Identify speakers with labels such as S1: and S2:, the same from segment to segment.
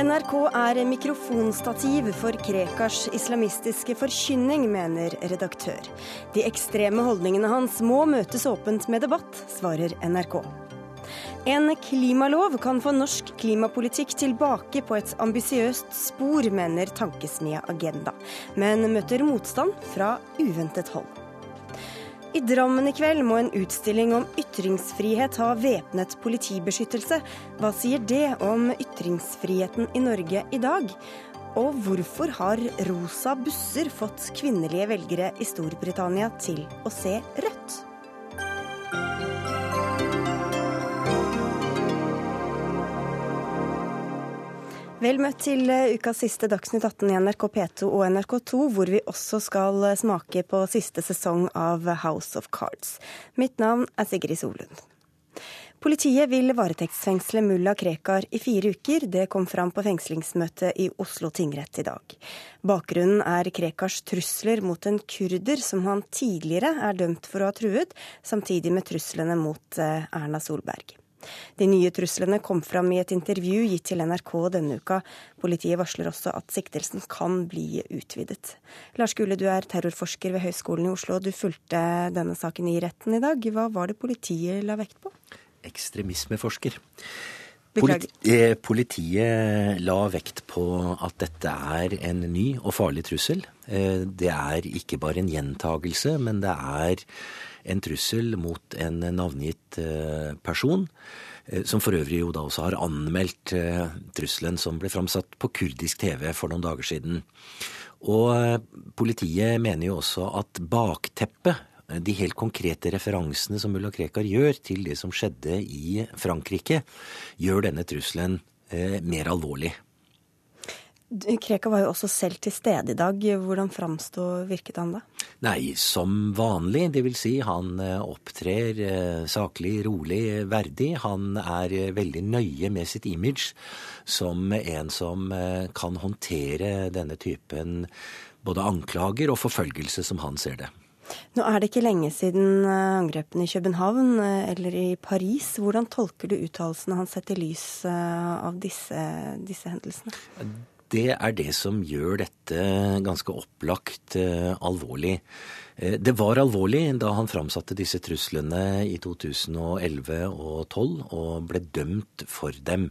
S1: NRK er mikrofonstativ for Krekars islamistiske forkynning, mener redaktør. De ekstreme holdningene hans må møtes åpent med debatt, svarer NRK. En klimalov kan få norsk klimapolitikk tilbake på et ambisiøst spor, mener Tankesmia Agenda, men møter motstand fra uventet hold. I Drammen i kveld må en utstilling om ytringsfrihet ha væpnet politibeskyttelse. Hva sier det om ytringsfriheten i Norge i dag? Og hvorfor har rosa busser fått kvinnelige velgere i Storbritannia til å se rødt? Vel møtt til eh, ukas siste Dagsnytt 18 i NRK P2 og NRK2, hvor vi også skal eh, smake på siste sesong av House of Cards. Mitt navn er Sigrid Solund. Politiet vil varetektsfengsle mulla Krekar i fire uker. Det kom fram på fengslingsmøtet i Oslo tingrett i dag. Bakgrunnen er Krekars trusler mot en kurder som han tidligere er dømt for å ha truet, samtidig med truslene mot eh, Erna Solberg. De nye truslene kom fram i et intervju gitt til NRK denne uka. Politiet varsler også at siktelsen kan bli utvidet. Lars Gule, du er terrorforsker ved Høgskolen i Oslo. Du fulgte denne saken i retten i dag. Hva var det politiet la vekt på?
S2: Ekstremismeforsker. Politi eh, politiet la vekt på at dette er en ny og farlig trussel. Eh, det er ikke bare en gjentagelse, men det er en trussel mot en navngitt eh, person. Eh, som for øvrig jo da også har anmeldt eh, trusselen som ble framsatt på kurdisk TV for noen dager siden. Og politiet mener jo også at bakteppet, de helt konkrete referansene som mulla Krekar gjør til det som skjedde i Frankrike, gjør denne trusselen mer alvorlig.
S1: Krekar var jo også selv til stede i dag. Hvordan framsto virket han da?
S2: Nei, som vanlig. Det vil si, han eh, opptrer eh, saklig, rolig, verdig. Han er eh, veldig nøye med sitt image som en som kan håndtere denne typen både anklager og forfølgelse, som han ser det.
S1: Nå er det ikke lenge siden angrepene i København eller i Paris. Hvordan tolker du uttalelsene han setter i lys av disse, disse hendelsene?
S2: Det er det som gjør dette ganske opplagt uh, alvorlig. Uh, det var alvorlig da han framsatte disse truslene i 2011 og 2012 og ble dømt for dem.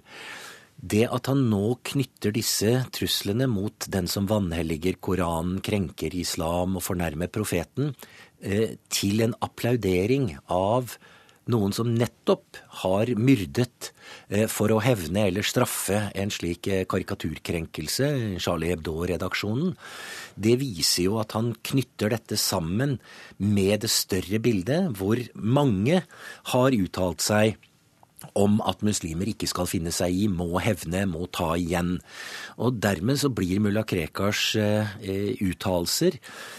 S2: Det at han nå knytter disse truslene mot den som vanhelliger Koranen, krenker islam og fornærmer profeten, uh, til en applaudering av noen som nettopp har myrdet eh, for å hevne eller straffe en slik eh, karikaturkrenkelse, Charlie Hebdo-redaksjonen, det viser jo at han knytter dette sammen med det større bildet, hvor mange har uttalt seg om at muslimer ikke skal finne seg i, må hevne, må ta igjen. Og Dermed så blir mulla Krekars eh, uttalelser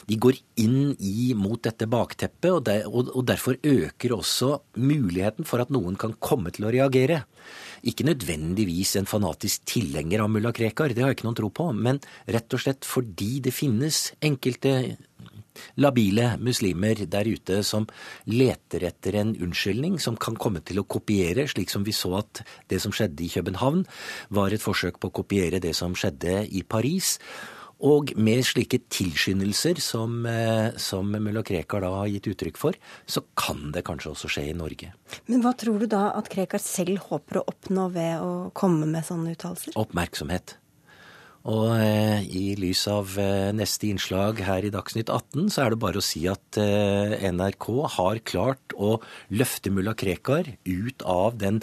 S2: De går inn i mot dette bakteppet, og, der, og, og, derfor øker også muligheten for at noen kan komme til å reagere. Ikke nødvendigvis en fanatisk tilhenger av mulla Krekar, det har jeg ikke noen tro på, men rett og slett fordi det finnes enkelte labile muslimer der ute som leter etter en unnskyldning som kan komme til å kopiere, slik som vi så at det som skjedde i København, var et forsøk på å kopiere det som skjedde i Paris. Og med slike tilskyndelser som, eh, som mulla Krekar da har gitt uttrykk for, så kan det kanskje også skje i Norge.
S1: Men hva tror du da at Krekar selv håper å oppnå ved å komme med sånne uttalelser?
S2: Oppmerksomhet. Og eh, i lys av eh, neste innslag her i Dagsnytt 18, så er det bare å si at eh, NRK har klart å løfte mulla Krekar ut av den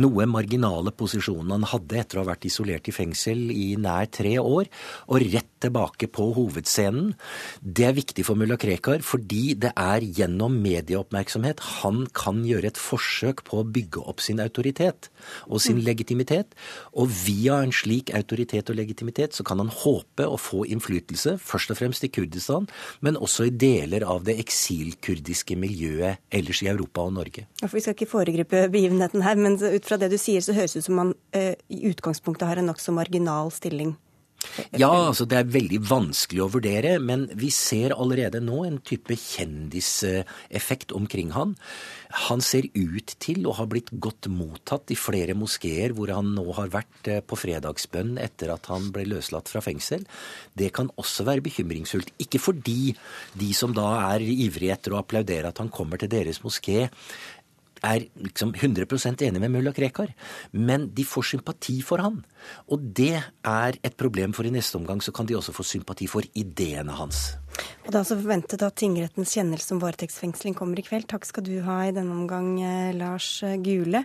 S2: noe marginale posisjonen han hadde etter å ha vært isolert i fengsel i nær tre år, og rett tilbake på hovedscenen. Det er viktig for mulla Krekar fordi det er gjennom medieoppmerksomhet han kan gjøre et forsøk på å bygge opp sin autoritet og sin legitimitet. Og via en slik autoritet og legitimitet aktivitet, så kan han håpe å få innflytelse, først og fremst i Kurdistan, men også i deler av det eksilkurdiske miljøet ellers i Europa og Norge.
S1: Vi skal ikke foregripe begivenheten her, men ut fra det du sier, så høres det ut som man uh, i utgangspunktet har en nokså marginal stilling.
S2: Ja, altså det er veldig vanskelig å vurdere, men vi ser allerede nå en type kjendiseffekt omkring han. Han ser ut til å ha blitt godt mottatt i flere moskeer hvor han nå har vært eh, på fredagsbønn etter at han ble løslatt fra fengsel. Det kan også være bekymringsfullt. Ikke fordi de som da er ivrige etter å applaudere at han kommer til deres moské, er liksom 100% enig med mulla Krekar, men de får sympati for han. Og det er et problem, for i neste omgang så kan de også få sympati for ideene hans.
S1: Og Det er altså forventet at tingrettens kjennelse om varetektsfengsling kommer i kveld. Takk skal du ha i denne omgang, eh, Lars Gule.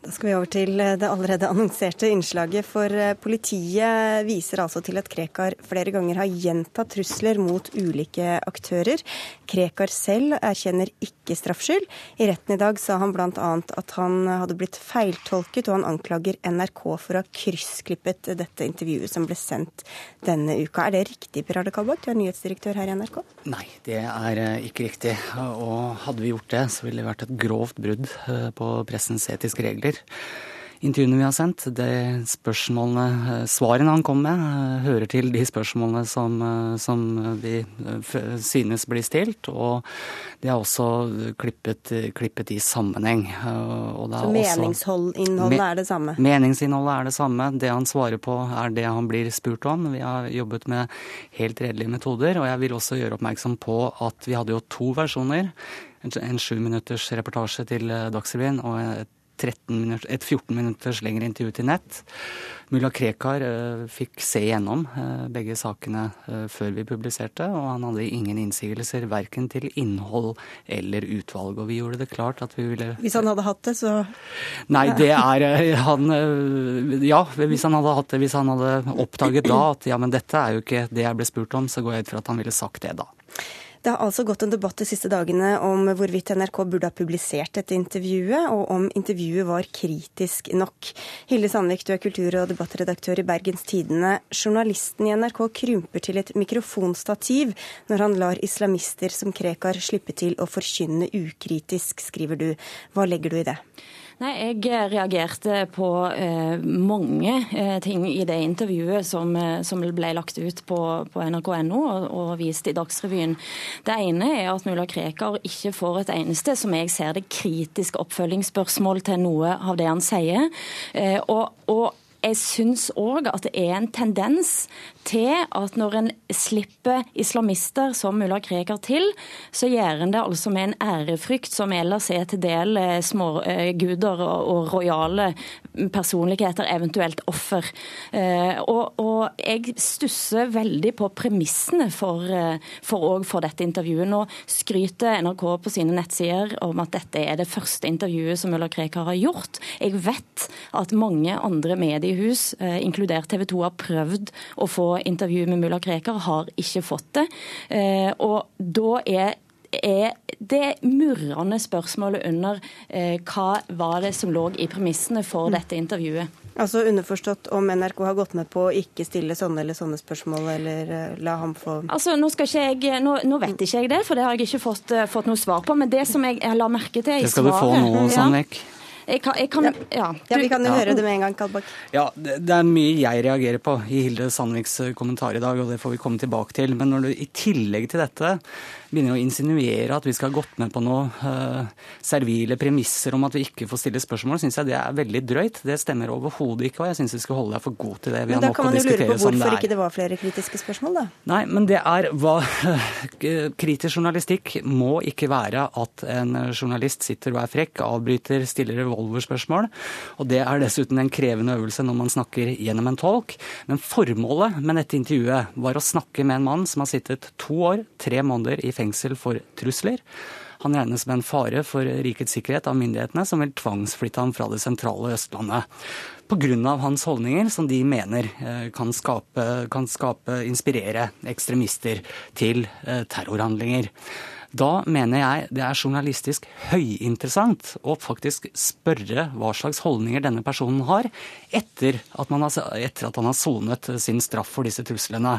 S1: Da skal vi over til eh, det allerede annonserte innslaget. For eh, politiet viser altså til at Krekar flere ganger har gjentatt trusler mot ulike aktører. Krekar selv erkjenner ikke straffskyld. I retten i dag sa han bl.a. at han hadde blitt feiltolket, og han anklager NRK for å ha kryssklippet dette intervjuet som ble sendt denne uka. Er det riktig, Per Arne Kalbakk, du er nyhetsdirektør her i NRK?
S3: Nei, det er eh, ikke riktig. Og hadde vi gjort det, så ville det vært et grovt brudd på pressens etiske regler sier. Intervjuene vi har sendt, det spørsmålene, eh, svarene han kom med, eh, hører til de spørsmålene som, eh, som vi synes blir stilt. Og det er også klippet, klippet i sammenheng.
S1: Så meningsinnholdet er det samme?
S3: Meningsinnholdet er det samme. Det han svarer på er det han blir spurt om. Vi har jobbet med helt redelige metoder. Og jeg vil også gjøre oppmerksom på at vi hadde jo to versjoner. En sju minutters reportasje til Dagsrevyen og et minutter, et 14 minutters lengre intervju til nett. Mulla Krekar uh, fikk se gjennom uh, begge sakene uh, før vi publiserte, og han hadde ingen innsigelser verken til innhold eller utvalg. Og vi gjorde det klart at vi ville
S1: Hvis han hadde hatt det, så
S3: Nei, det er han Ja, hvis han hadde hatt det. Hvis han hadde oppdaget da at ja, men dette er jo ikke det jeg ble spurt om, så går jeg ut fra at han ville sagt det da.
S1: Det har altså gått en debatt de siste dagene om hvorvidt NRK burde ha publisert dette intervjuet, og om intervjuet var kritisk nok. Hilde Sandvik, du er kultur- og debattredaktør i Bergens Tidende. Journalisten i NRK krymper til et mikrofonstativ når han lar islamister som Krekar slippe til å forkynne ukritisk, skriver du. Hva legger du i det?
S4: Nei, Jeg reagerte på eh, mange eh, ting i det intervjuet som, eh, som ble lagt ut på, på nrk.no og, og, vist i Dagsrevyen. Det ene er at mulla Krekar ikke får et eneste, som jeg ser det, kritisk oppfølgingsspørsmål til noe av det han sier. Eh, og, og jeg syns òg at det er en tendens til at når en slipper islamister som mulla Krekar til, så gjør en det altså med en ærefrykt som ellers er til del eh, småguder og, og rojale personligheter, eventuelt offer. Eh, og, og jeg stusser veldig på premissene for, eh, for, for dette intervjuet. Nå skryter NRK på sine nettsider om at dette er det første intervjuet som mulla Krekar har gjort. Jeg vet at mange andre mediehus, inkludert TV 2, har prøvd å få intervju med mulla Krekar, har ikke fått det. Eh, og da er er det murrende spørsmålet under eh, hva var det som lå i premissene for mm. dette intervjuet.
S1: Altså underforstått om NRK har gått med på å ikke stille sånne eller sånne spørsmål, eller uh, la ham få
S4: Altså, nå, jeg, nå, nå, vet ikke jeg det, for det har jeg ikke fått, uh, fått noe svar på. Men det som jeg, jeg la merke til i svaret
S3: Det skal svaret, du få nå, Sandvik. Ja,
S4: jeg kan, jeg kan, ja.
S1: Ja. ja. Vi kan jo høre det med en gang, Kalbakk.
S3: Ja, det, det, er mye jeg reagerer på i Hilde Sandviks eh, kommentar i dag, og det får vi komme tilbake til. Men når du i tillegg til dette begynner å insinuere at vi skal ha gått med på noen uh, servile premisser om at vi ikke får stille spørsmål, syns jeg det er veldig drøyt. Det stemmer overhodet ikke, og jeg syns vi skal holde deg for god til det.
S1: Vi men da kan man jo lure på hvorfor ikke det var flere kritiske spørsmål, da?
S3: Nei, men det er hva Kritisk journalistikk må ikke være at en journalist sitter og er frekk, avbryter, stiller revolverspørsmål. Og det er dessuten en krevende øvelse når man snakker gjennom en tolk. Men formålet med dette intervjuet var å snakke med en mann som har sittet to år, tre måneder i fengsel for trusler. Han regnes med en fare for rikets sikkerhet av myndighetene, som vil tvangsflytte ham fra det sentrale Østlandet. Pga. hans holdninger, som de mener eh, kan skape, kan skape inspirere ekstremister til eh, terrorhandlinger. Da mener jeg det er journalistisk høyinteressant å faktisk spørre hva slags holdninger denne personen har etter at, har, etter at han har sonet sin straff for disse truslene.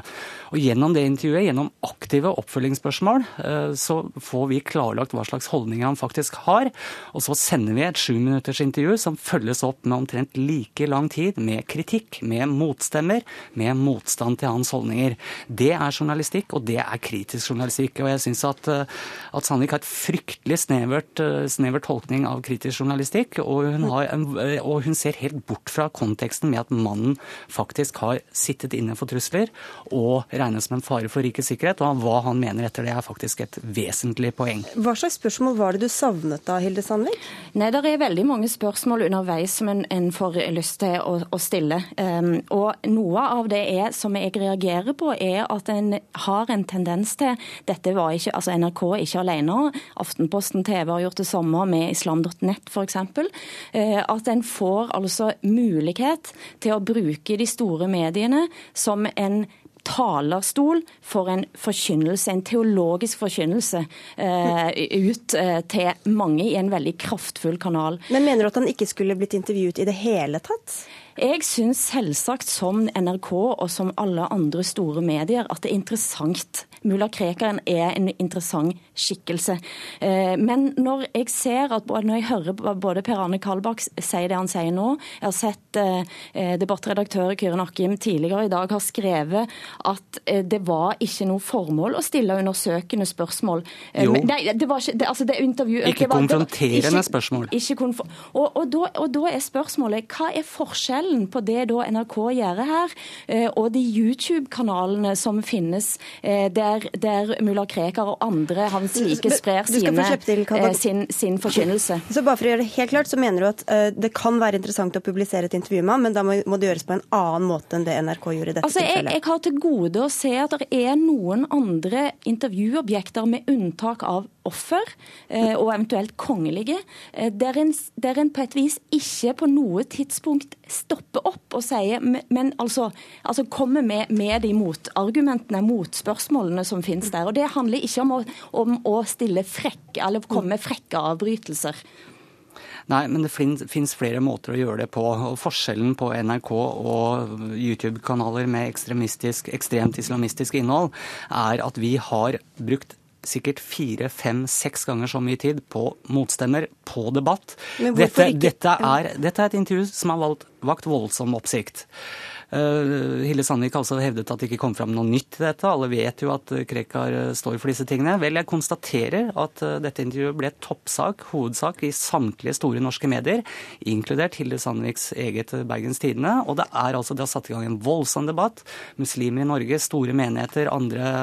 S3: Og Gjennom det intervjuet, gjennom aktive oppfølgingsspørsmål, eh, så får vi klarlagt hva slags holdninger han faktisk har. Og så sender vi et sjuminuttersintervju som følges opp med omtrent like lang tid med kritikk, med motstemmer, med motstand til hans holdninger. Det er journalistikk, og det er kritisk journalistikk. Og jeg syns at, eh, at Sandvik har et fryktelig snevert, eh, snever tolkning av kritisk journalistikk, og hun, en, og hun ser helt bort fra konteksten med at mannen faktisk har sittet inne for trusler og regnes som en fare for rikets sikkerhet. Og hva han mener etter det, er faktisk et vesentlig poeng.
S1: Hva slags spørsmål var det du savnet da, Hilde Sandvik?
S4: Nei, Det er veldig mange spørsmål underveis som en, en får lyst til å, å stille. Um, og Noe av det er, som jeg reagerer på, er at en har en tendens til Dette var ikke, altså NRK er ikke alene. Aftenposten TV har gjort det samme med islam.net f.eks. Uh, at en får altså mulighet til å bruke de store mediene som en talerstol for en forkynnelse, en teologisk forkynnelse, eh, ut eh, til mange i en veldig kraftfull kanal.
S1: Men mener du at han ikke skulle blitt intervjuet i det hele tatt?
S4: Jeg syns selvsagt som NRK og som alle andre store medier at det er interessant. Mulla Krekaren er en interessant skikkelse. Eh, men når jeg ser at når jeg hører både Per Arne Kalbakk si det han sier nå, jeg har sett eh, debattredaktør Kyren Akkim tidligere i dag har skrevet at eh, det var ikke noe formål å stille undersøkende spørsmål.
S3: Jo.
S4: Nei, det var ikke, det, altså det intervjuet
S3: Ikke konfronterende ikke, spørsmål.
S4: Ikke konf og, og, da, og da er spørsmålet hva er forskjellen på det da NRK gjør her, og de YouTube-kanalene som finnes eh, der, der mulla Krekar og andre hans like sprer sine, til, eh, sin, sin, forkynnelse.
S1: Så bare for å gjøre det helt klart, så mener du at det kan være interessant å publisere et intervju med ham, men da må, må, det gjøres på en annen måte enn det NRK gjorde i dette
S4: altså,
S1: tilfellet?
S4: Jeg, jeg har til gode å se at det er noen andre intervjuobjekter med unntak av offer, og eventuelt kongelige, der en, der en på et vis ikke på noe tidspunkt stopper opp og sier, men altså, altså kommer med, med de motargumentene, motspørsmålene som finnes der. Og Det handler ikke om å, om å stille frekke, eller komme med frekke avbrytelser.
S3: Nei, men det fins flere måter å gjøre det på. Og forskjellen på NRK og YouTube-kanaler med ekstremt islamistisk innhold, er at vi har brukt sikkert fire, fem, seks ganger så mye tid på motstemmer, på debatt. Dette, dette, er, dette, er, et intervju som har valgt, vakt voldsom oppsikt. Uh, Hilde Sandvik altså hevdet at det ikke kom fram noe nytt i dette. Alle vet jo at Krekar eh, står for disse tingene. Vel, jeg konstaterer at dette intervjuet ble toppsak, hovedsak, i samtlige store norske medier, inkludert Hilde Sandviks eget Bergens Tidende. Og det er altså, det har satt i gang en voldsom debatt. Muslimer i Norge, store menigheter, andre,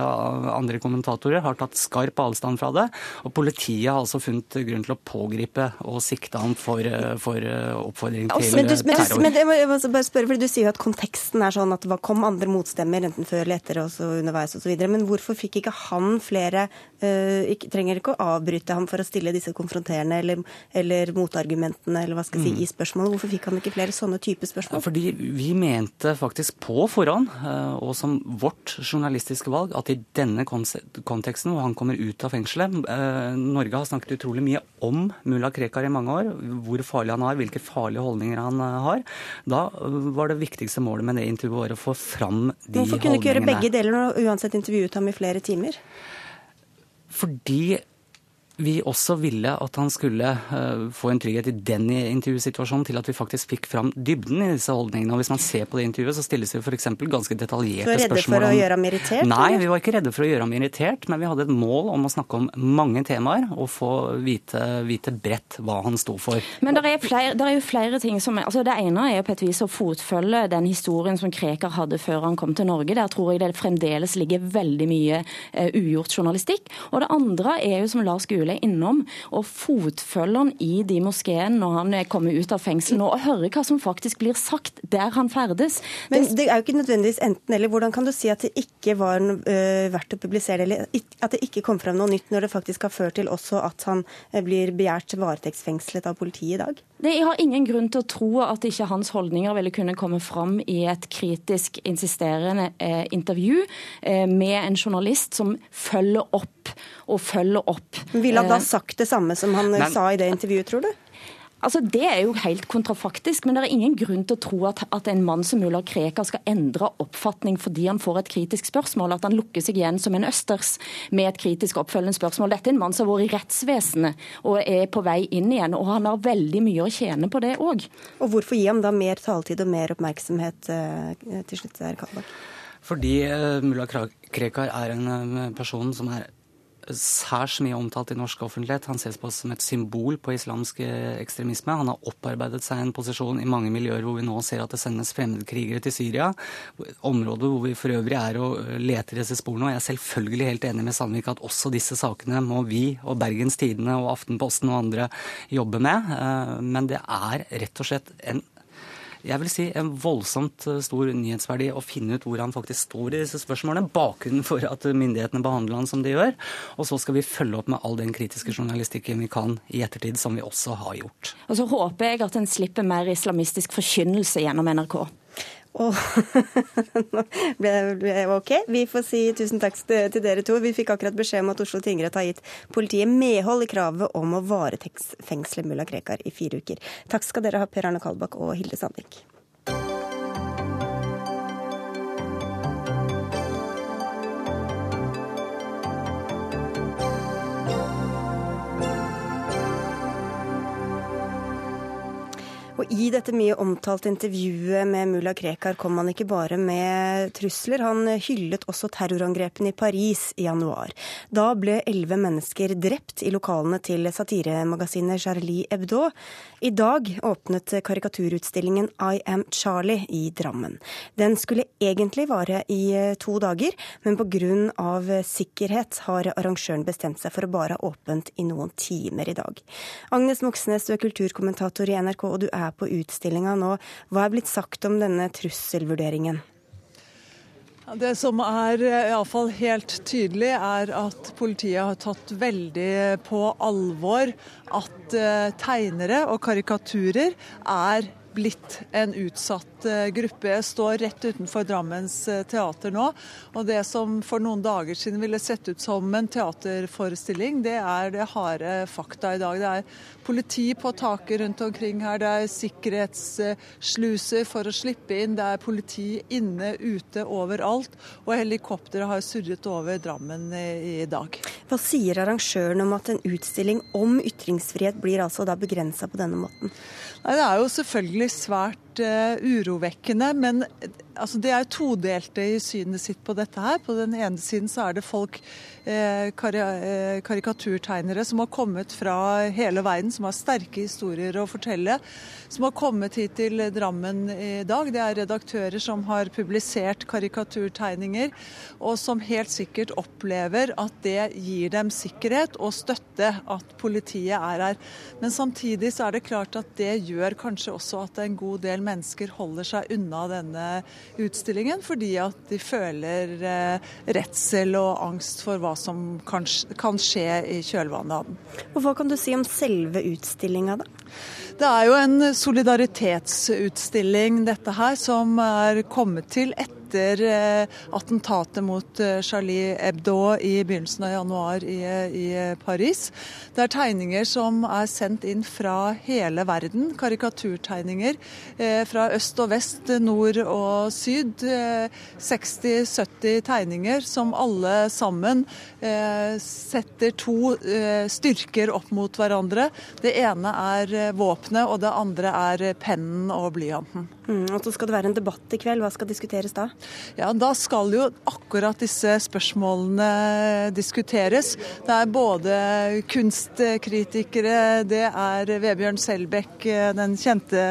S3: andre kommentatorer har tatt skarp avstand fra det. Og politiet har altså funnet grunn til å pågripe og sikte ham for, for oppfordring til
S1: men du, terror. Men, men, jeg må bare spørre, fordi Du sier jo at kontekst teksten er sånn at det kom andre motstemmer, enten før eller etter og så underveis osv. Men hvorfor fikk ikke han flere uh, ikke, Trenger ikke å avbryte ham for å stille disse konfronterende eller, eller motargumentene eller hva skal jeg si, mm. i spørsmålet. Hvorfor fikk han ikke flere sånne type spørsmål?
S3: Ja, fordi vi mente faktisk på forhånd, uh, og som vårt journalistiske valg, at i denne konteksten hvor han kommer ut av fengselet uh, Norge har snakket utrolig mye om mulla Krekar i mange år, hvor farlig han er, hvilke farlige holdninger han har. Da var det viktigste målet med det intervjuet å få fram de holdningene.
S1: Hvorfor kunne du ikke gjøre begge deler og uansett intervjuet ham i flere timer?
S3: Fordi vi også ville at han skulle uh, få en trygghet i den intervjusituasjonen til at vi faktisk fikk fram dybden i disse holdningene. Og Hvis man ser på det intervjuet, så stilles det f.eks. ganske detaljerte spørsmål. Så redde
S1: for å gjøre ham irritert?
S3: Nei, vi var ikke redde for å gjøre ham irritert. Men vi hadde et mål om å snakke om mange temaer og få vite, vite bredt hva han sto for.
S4: Men det er, flere, er, jo flere ting som altså Det ene er på et vis å fotfølge den historien som Krekar hadde før han kom til Norge. Der tror jeg det fremdeles ligger veldig mye uh, ugjort journalistikk. Og det andre er jo, som Lars Gule Skule innom og fotfølger han i de moskeene når han kommer ut av fengsel nå, og hører hva som faktisk blir sagt der han ferdes.
S1: Men det er jo ikke nødvendigvis enten-eller. Hvordan kan du si at det ikke var uh, verdt å publisere, eller at det ikke kom fram noe nytt, når det faktisk har ført til også at han blir begjært varetektsfengslet av politiet i dag?
S4: Jeg har ingen grunn til å tro at ikke hans holdninger ville kunne komme fram i et kritisk insisterende eh, intervju eh, med en journalist som følger opp og følger opp.
S1: Ville han da eh, sagt det samme som han Men, sa i det intervjuet, tror du?
S4: Altså, Det er jo helt kontrafaktisk, men det er ingen grunn til å tro at, at en mann som Mulla Krekar skal endre oppfatning fordi han får et kritisk spørsmål, at han lukker seg igjen som en østers med et kritisk oppfølgende spørsmål. Dette er en mann som har vært i rettsvesenet og er på vei inn igjen, og han har veldig mye å tjene på det òg.
S1: Og hvorfor gi ham da mer taletid og mer oppmerksomhet uh, til slutt, Herr Kalbakk?
S3: Fordi uh, mulla Krekar er en uh, person som er særs mye omtalt i norsk offentlighet. Han ses på som et symbol på islamsk ekstremisme. Han har opparbeidet seg en posisjon i mange miljøer hvor vi nå ser at det sendes fremmedkrigere til Syria. Områder hvor vi for øvrig er og leter i disse sporene. Og jeg er selvfølgelig helt enig med Sandvik at også disse sakene må vi og Bergens Tidende og Aftenposten og andre jobbe med. Eh, men det er rett og slett en jeg vil si en voldsomt eh, stor nyhetsverdi å finne ut hvor han faktisk står i disse spørsmålene. Bakgrunnen for at myndighetene behandler han som de gjør. Og så skal vi følge opp med all den kritiske journalistikken vi kan i ettertid, som vi også har gjort.
S4: Og så håper jeg at en slipper mer islamistisk forkynnelse gjennom NRK.
S1: Og ble, ble OK. Vi får si tusen takk til dere to. Vi fikk akkurat beskjed om at Oslo tingrett har gitt politiet medhold i kravet om å varetektsfengsle mulla Krekar i fire uker. Takk skal dere ha, Per Arne Kalbakk og Hilde Sandvik. Og i dette mye omtalte intervjuet med mulla Krekar kom han ikke bare med trusler, han hyllet også terrorangrepene i Paris i januar. Da ble elleve mennesker drept i lokalene til satiremagasinet Charlie Hebdo. I dag åpnet karikaturutstillingen I Am Charlie i Drammen. Den skulle egentlig vare i to dager, men pga. sikkerhet har arrangøren bestemt seg for å bare ha åpent i noen timer i dag. Agnes Moxnes, du er kulturkommentator i NRK, og du er er på utstillinga nå. Hva er blitt sagt om denne trusselvurderingen?
S5: Det som er eh, iallfall helt tydelig, er at politiet har tatt veldig på alvor at eh, tegnere og karikaturer er blitt en utsatt eh, gruppe. Jeg står rett utenfor Drammens eh, teater nå. Og det som for noen dager siden ville sett ut som en teaterforestilling, det er det harde fakta i dag. Det er politi på taket rundt omkring her, det er sikkerhetssluser for å slippe inn, det er politi inne, ute, overalt. Og helikopteret har surret over Drammen i, i dag.
S1: Hva sier arrangøren om at en utstilling om ytringsfrihet blir altså da begrensa på denne måten?
S5: Nei, Det er jo selvfølgelig svært uh, urovekkende, men altså, det er todelte i synet sitt på dette her. På den ene siden så er det folk Eh, eh, karikaturtegnere som har kommet fra hele verden, som har sterke historier å fortelle, som har kommet hit til Drammen i dag. Det er redaktører som har publisert karikaturtegninger, og som helt sikkert opplever at det gir dem sikkerhet og støtte at politiet er her. Men samtidig så er det klart at det gjør kanskje også at en god del mennesker holder seg unna denne utstillingen, fordi at de føler eh, redsel og angst for hva som kan, kan skje i kjølvannet av den.
S1: Og Hva kan du si om selve utstillinga, da?
S5: Det er jo en solidaritetsutstilling, dette her, som er kommet til etter etter eh, attentatet mot eh, Charlie Hebdo i begynnelsen av januar i, i Paris. Det er tegninger som er sendt inn fra hele verden. Karikaturtegninger eh, fra øst og vest, nord og syd. 60-70 tegninger som alle sammen setter to styrker opp mot hverandre. Det ene er våpenet, og det andre er pennen og blyanten.
S1: Mm, og så skal det være en debatt i kveld. Hva skal diskuteres da?
S5: Ja, Da skal jo akkurat disse spørsmålene diskuteres. Det er både kunstkritikere, det er Vebjørn Selbekk, den kjente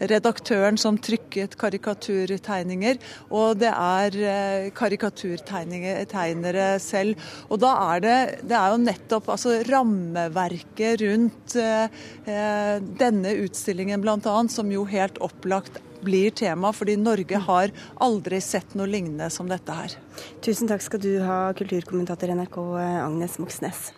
S5: redaktøren som trykket karikaturtegninger, og det er eh, karikaturtegnere selv. Og da er det, det er jo nettopp altså, rammeverket rundt eh, eh denne utstillingen bl.a. som jo helt opplagt blir tema, fordi Norge har aldri sett noe lignende som dette her.
S1: Tusen takk skal du ha, kulturkommentator NRK Agnes Moxnes.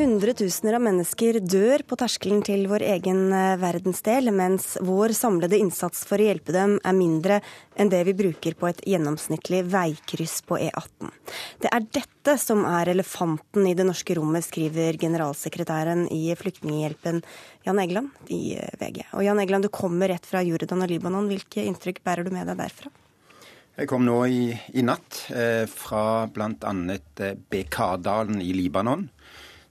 S1: Hundretusener av mennesker dør på terskelen til vår egen eh, verdensdel, mens vår samlede innsats for å hjelpe dem er mindre enn det vi bruker på et gjennomsnittlig veikryss på E18. Det er dette som er elefanten i det norske rommet, skriver generalsekretæren i Flyktninghjelpen Jan Egeland i eh, VG. Og Jan Egeland, du kommer rett fra Jordan og Libanon. Hvilke inntrykk bærer du med deg derfra?
S6: Jeg kom nå i, i natt eh, fra bl.a. Eh, Bekardalen i Libanon.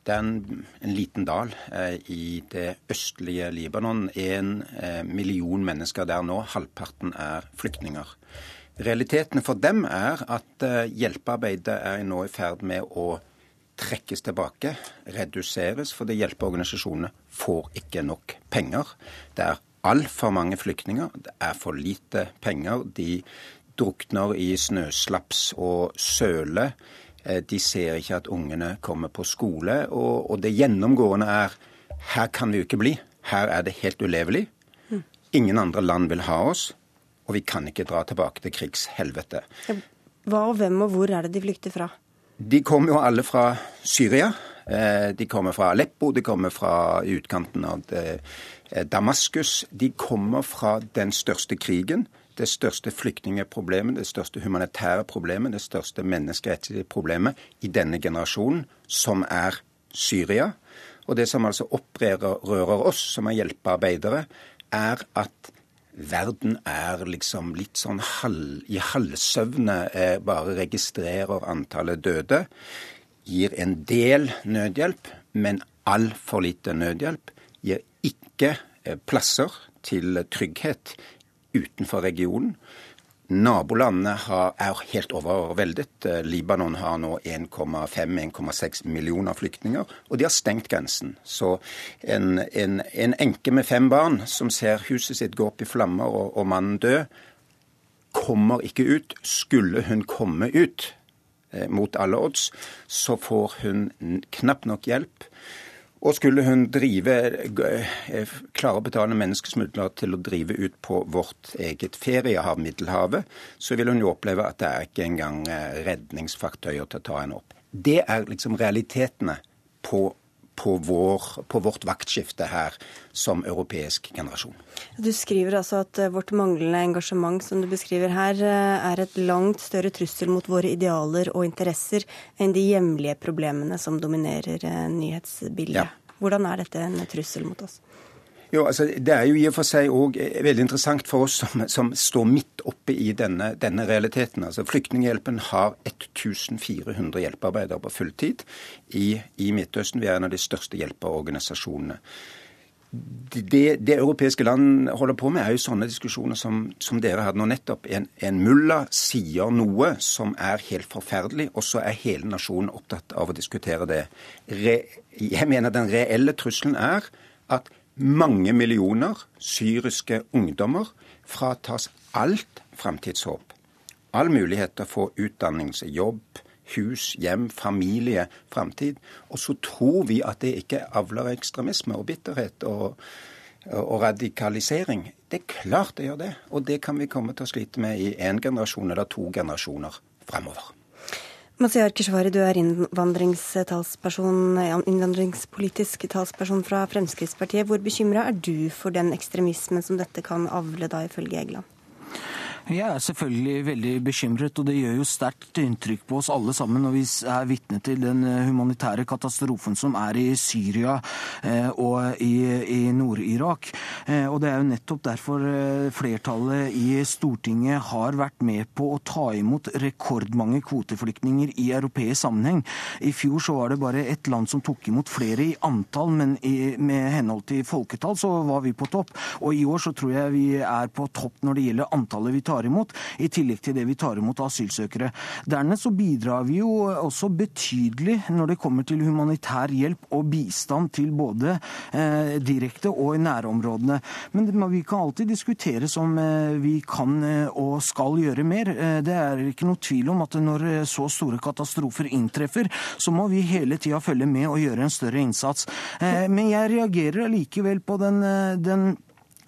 S6: Det er en, en liten dal eh, i det østlige Libanon. En eh, million mennesker der nå. Halvparten er flyktninger. Realiteten for dem er at eh, hjelpearbeidet er nå i ferd med å trekkes tilbake, reduseres, fordi hjelpeorganisasjonene får ikke nok penger. Det er altfor mange flyktninger, det er for lite penger. De drukner i snøslaps og søle. Eh, de ser ikke at ungene kommer på skole. Og, og det gjennomgående er her kan vi jo ikke bli. Her er det helt ulevelig. Ingen andre land vil ha oss, og vi kan ikke dra tilbake til krigshelvete.
S1: Hva og hvem og hvor er det de flykter fra?
S6: De kommer jo alle fra Syria. Eh, de kommer fra Aleppo, de kommer fra utkanten av eh, Damaskus. De kommer fra den største krigen det største flyktningeproblemet, det største humanitære problemet, det største menneskerettslige problemet i denne generasjonen, som er Syria. Og det som altså opprører oss som er hjelpearbeidere, er at verden er liksom litt sånn halv, i halvsøvne, eh, bare registrerer antallet døde. Gir en del nødhjelp, men altfor lite nødhjelp. Gir ikke eh, plasser til trygghet utenfor regionen. Nabolandene er helt overveldet. Libanon har nå 1,5-1,6 millioner flyktninger, og de har stengt grensen. Så en, en, en, enke med fem barn som ser huset sitt gå opp i flammer og, og mannen dø, kommer ikke ut. Skulle hun komme ut eh, mot alle odds, så får hun knapt nok hjelp. Og skulle hun drive, eh, klare å betale menneskesmuglere til å drive ut på vårt eget feriehav, Middelhavet, så vil hun jo oppleve at det er ikke engang eh, redningsfartøyer til å ta henne opp. Det er liksom realitetene på på, vår, på, vårt vaktskifte her som europeisk generasjon.
S1: Du skriver altså at eh, vårt manglende engasjement som du beskriver her, eh, er et langt større trussel mot våre idealer og interesser enn de hjemlige problemene som dominerer eh, nyhetsbildet. Ja. Hvordan er dette en trussel mot oss?
S6: Jo, altså Det er jo i og for seg òg veldig interessant for oss som, som står midt oppe i denne, denne, realiteten. Altså Flyktninghjelpen har 1400 hjelpearbeidere på fulltid i, i, Midtøsten. Vi er en av de største hjelpeorganisasjonene. Det, det, europeiske land holder på med, er jo sånne diskusjoner som, som dere hadde nå nettopp. En, en mulla sier noe som er helt forferdelig, og så er hele nasjonen opptatt av å diskutere det. Re, jeg mener den reelle trusselen er at mange millioner syriske ungdommer fratas alt framtidshåp. All mulighet til å få utdannelse, jobb, hus, hjem, familie, framtid. Og så tror vi at det ikke avler ekstremisme og bitterhet og, og radikalisering. Det er klart det gjør det. Og det kan vi komme til å slite med i én generasjon eller to generasjoner fremover.
S1: Mazyar Keshvari, du er innvandringspolitisk talsperson fra Fremskrittspartiet. Hvor bekymra er du for den ekstremismen som dette kan avle, da, ifølge Egeland?
S7: Jeg er selvfølgelig veldig bekymret, og det gjør jo sterkt inntrykk på oss alle sammen når vi er vitne til den eh, humanitære katastrofen som er i Syria eh, og i, i Nord-Irak. Eh, og det er jo nettopp derfor flertallet i Stortinget har vært med på å ta imot rekordmange kvoteflyktninger i europeisk sammenheng. I fjor så var det bare ett land som tok imot flere i antall, men i, med henhold til folketall så var vi på topp. Og i år så tror jeg vi er på topp når det gjelder antallet vi tar tar imot, i tillegg til det vi tar imot av asylsøkere. Dernest så bidrar vi jo også betydelig når det kommer til humanitær hjelp og bistand til både eh, direkte og i nærområdene. Men vi kan alltid diskutere som eh, vi kan eh, og skal gjøre mer. Eh, det er ikke noe tvil om at når eh, så store katastrofer inntreffer, så må vi hele tida følge med og gjøre en større innsats. Men jeg reagerer allikevel på den, den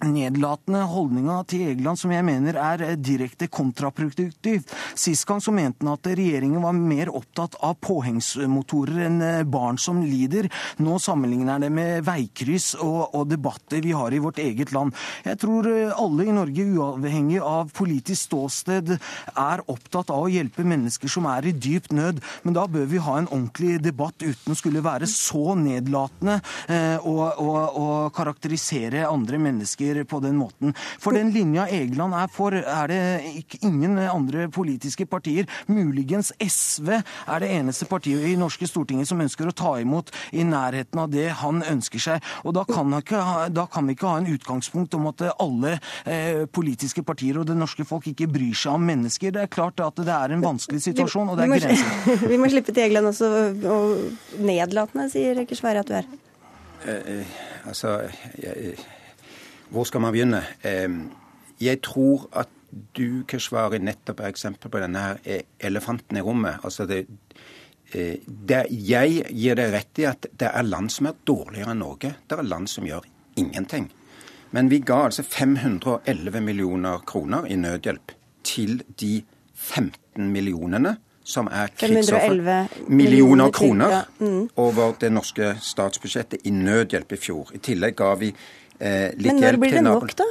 S7: nedlatende holdninga til Egeland som jeg mener er eh, direkte kontraproduktivt. Sist gang så mente han at regjeringen var mer opptatt av påhengsmotorer enn eh, barn som lider. Nå sammenligner han det med veikryss og, og, debatter vi har i vårt eget land. Jeg tror eh, alle i Norge, uavhengig av politisk ståsted, er opptatt av å hjelpe mennesker som er i dyp nød. Men da bør vi ha en ordentlig debatt uten å skulle være så nedlatende eh, og, og, og karakterisere andre mennesker sier på den måten. For den linja Egeland er for, er det ingen andre politiske partier. Muligens SV er det eneste partiet i norske Stortinget som ønsker å ta imot i nærheten av det han ønsker seg. Og da kan, ikke, da kan vi ikke ha en utgangspunkt om at alle eh, politiske partier og det norske folk ikke bryr seg om mennesker. Det er klart at det er en vanskelig situasjon, og det er grenser.
S1: Vi må slippe til Egeland også, og nedlatende, sier Keshvari at du er.
S6: Eh, eh, altså, jeg, hvor skal man begynne? Jeg tror at du, Keshvari, nettopp er eksempel på denne her eh, elefanten i rommet. Altså det, eh, det, jeg gir deg rett i at det er land som er dårligere enn Norge. Det er land som gjør ingenting. Men vi ga altså 511 millioner kroner i nødhjelp til de 15 millionene som er krigsoffer. Millioner kroner mm. over det norske statsbudsjettet i nødhjelp i fjor. I tillegg ga vi
S1: Eh, Men når blir det nok, da?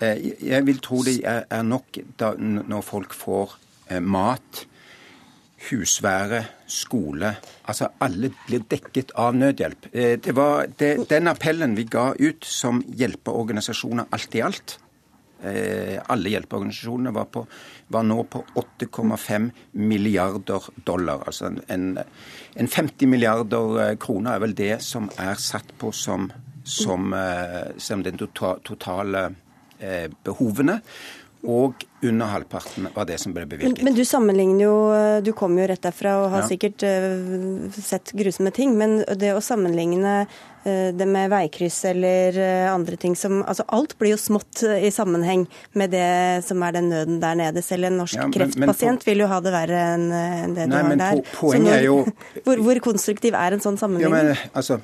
S6: Eh, jeg vil tro det er nok da, når folk får eh, mat, husvære, skole Altså alle blir dekket av nødhjelp. Eh, det var det, den appellen vi ga ut som hjelpeorganisasjoner alt i alt. Alle hjelpeorganisasjonene var, på, var nå på 8,5 milliarder dollar. Altså en, en 50 milliarder kroner er vel det som er satt på som som, eh, som den tota-, totale eh, behovene. Og under halvparten var det som ble bevilget.
S1: Men, men, du sammenligner jo eh, Du kom jo rett derfra og har ja. sikkert uh, sett grusomme ting. Men det å sammenligne uh, det med veikryss eller uh, andre ting som Altså alt blir jo smått i sammenheng med det som er den nøden der nede. Selv en norsk ja, men, kreftpasient men vil jo ha det verre enn det du har der.
S6: Po, poenget når, er jo
S1: hvor, hvor, konstruktiv er en sånn sammenligning?
S6: Ja, men, altså,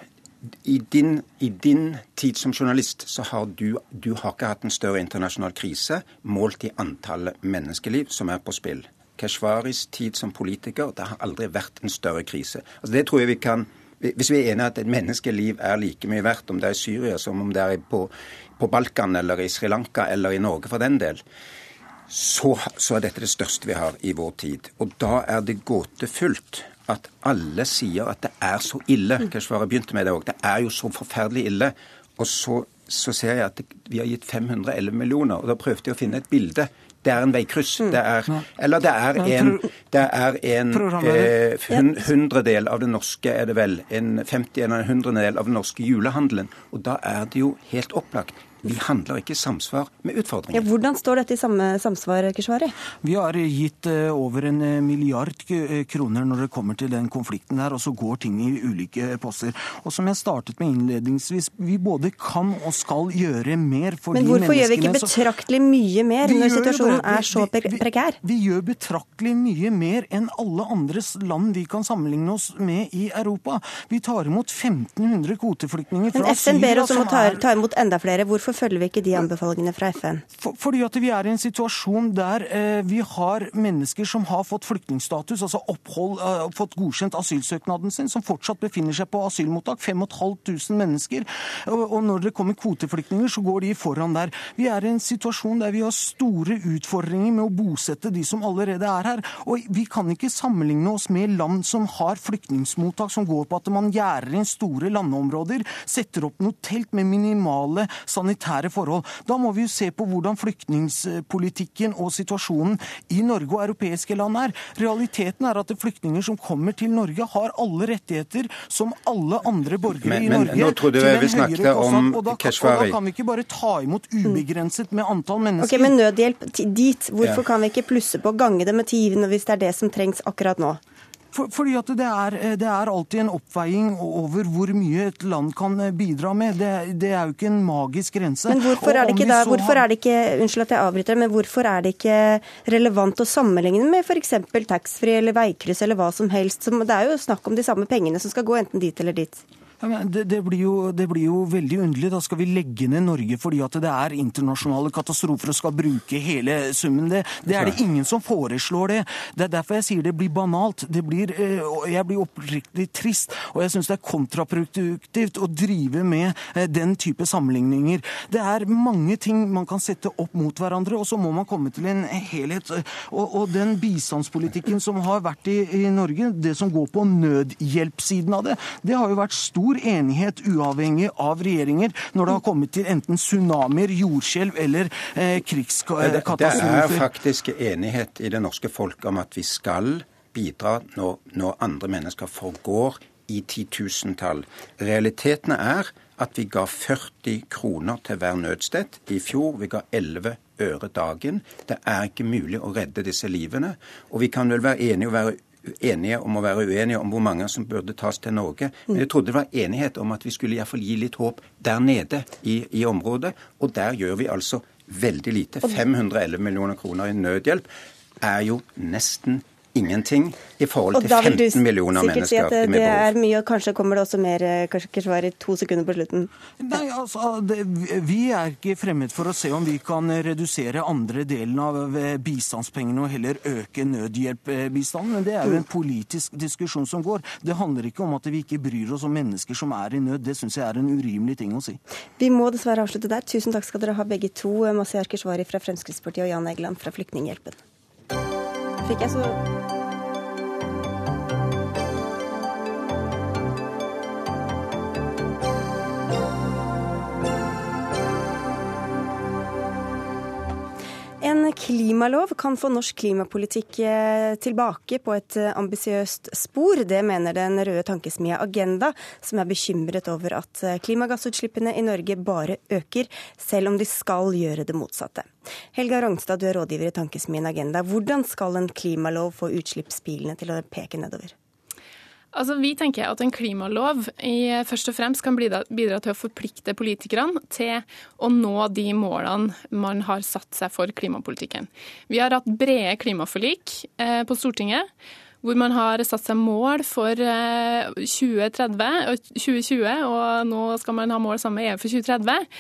S6: i din, i din, tid som journalist så har du, du har ikke hatt en større internasjonal krise målt i antallet menneskeliv som er på spill. Keshvaris tid som politiker, det har aldri vært en større krise. Altså det tror jeg vi kan, Hvis vi er enige at et menneskeliv er like mye verdt om det er i Syria som om det er på, på Balkan eller i Sri Lanka eller i Norge for den del, så, så er dette det største vi har i vår tid. Og da er det gåtefullt at alle sier at det er så ille. Keshvari begynte med det òg. Det er jo så forferdelig ille. Og så, så ser jeg at det, vi har gitt 511 millioner, og da prøvde jeg å finne et bilde. Det er en veikryss. Mm. Det er, eller det er en, det er en eh, hundredel av det norske, er det vel. En 50 eller en hundredel av den norske julehandelen. Og da er det jo helt opplagt vi handler ikke i samsvar med utfordringen.
S1: Ja, hvordan står dette i samme samsvar, Keshvari?
S7: Vi har gitt eh, over en eh, milliard eh, kroner når det kommer til den konflikten her, og så går ting i ulike poster. Og som jeg startet med innledningsvis, vi både kan og skal gjøre mer for de menneskene
S1: Men hvorfor gjør vi ikke betraktelig mye mer når situasjonen er så prekær?
S7: Vi, vi, gjør betraktelig mye mer enn alle andre land vi kan sammenligne oss med i Europa. Vi tar imot 1500 kvoteflyktninger fra
S1: Men FN ber oss om å ta, ta imot enda flere. Hvorfor følger vi ikke de anbefalingene fra FN?
S7: For, fordi at vi er i en situasjon der eh, vi har mennesker som har fått flyktningstatus, altså opphold, eh, fått godkjent asylsøknaden sin, som fortsatt befinner seg på asylmottak. 5500 mennesker. Og, og når det kommer kvoteflyktninger, så går de foran der. Vi er i en situasjon der vi har store utfordringer med å bosette de som allerede er her. Og vi kan ikke sammenligne oss med land som har flyktningmottak som går på at man gjerder inn store landområder, setter opp noe telt med minimale sanitære forhold. Da må vi jo se på hvordan flyktningspolitikken og situasjonen i Norge og europeiske land er. Realiteten er at flyktninger som kommer til Norge, har alle rettigheter som alle andre borgere
S6: men,
S7: i
S6: men,
S7: Norge.
S6: Nå trodde jeg vi snakket om
S7: og da,
S6: Keshvari.
S7: Og da kan vi ikke bare ta imot ubegrenset med antall mennesker.
S1: Ok, Men nødhjelp dit, hvorfor kan vi ikke plusse på, gange det med ti hvis det er det som trengs akkurat nå?
S7: For, fordi at det er, det er, alltid en oppveiing over hvor mye et land kan bidra med. Det, det er jo ikke en magisk grense.
S1: Men hvorfor er det ikke, da, hvorfor er det ikke unnskyld at jeg avbryter, men hvorfor er det ikke relevant å sammenligne med f.eks. taxfree eller veikryss eller hva som helst? Som, det er jo snakk om de samme pengene som skal gå enten dit eller dit.
S7: Ja, det, det, blir jo, det, blir jo, veldig underlig. Da skal vi legge ned Norge fordi at det er internasjonale katastrofer og skal bruke hele summen. Det, det er det ingen som foreslår det. Det er derfor jeg sier det blir banalt. Det blir, eh, jeg blir oppriktig trist, og jeg syns det er kontraproduktivt å drive med eh, den type sammenligninger. Det er mange ting man kan sette opp mot hverandre, og så må man komme til en helhet. Og, og den bistandspolitikken som har vært i, i Norge, det som går på nødhjelpssiden av det, det har jo vært stor stor enighet uavhengig av regjeringer når det har kommet til enten tsunamier, jordskjelv eller eh, krigskatastrofer.
S6: Det er faktisk enighet i det norske folk om at vi skal bidra når, når andre mennesker forgår i titusentall. Realitetene er at vi ga 40 kroner til hver nødstedt I fjor vi ga 11 øre dagen. Det er ikke mulig å redde disse livene. Og vi kan vel være enige og være enige om å være uenige om hvor mange som burde tas til Norge. Men jeg trodde det var enighet om at vi skulle iallfall gi litt håp der nede i, i området. Og der gjør vi altså veldig lite. 511 millioner kroner i nødhjelp er jo nesten ingenting i forhold til 15 millioner mennesker.
S1: Si at det, det er mye, og kanskje kommer det også mer kanskje ikke svar i to sekunder på slutten.
S7: Nei, altså, det, Vi er ikke fremmed for å se om vi kan redusere andre delen av bistandspengene og heller øke nødhjelpbistanden. Men det er jo en politisk diskusjon som går. Det handler ikke om at vi ikke bryr oss om mennesker som er i nød. Det syns jeg er en urimelig ting å si.
S1: Vi må dessverre avslutte der. Tusen takk skal dere ha begge to. Masiar Keshvari fra Fremskrittspartiet og Jan Egeland fra Flyktninghjelpen. Fikk jeg En klimalov kan få norsk klimapolitikk tilbake på et ambisiøst spor. Det mener den røde tankesmia Agenda, som er bekymret over at klimagassutslippene i Norge bare øker, selv om de skal gjøre det motsatte. Helga Rognstad, du er rådgiver i tankesmien Agenda. Hvordan skal en klimalov få utslippsbilene til å peke nedover?
S8: Altså, vi tenker at en klimalov i, først og fremst kan bidra, til å forplikte politikerne til å nå de målene man har satt seg for klimapolitikken. Vi har hatt brede klimaforlik eh, på Stortinget. Hvor man har satt seg mål for eh, 2030, 2020, og nå skal man ha mål sammen med EU for 2030.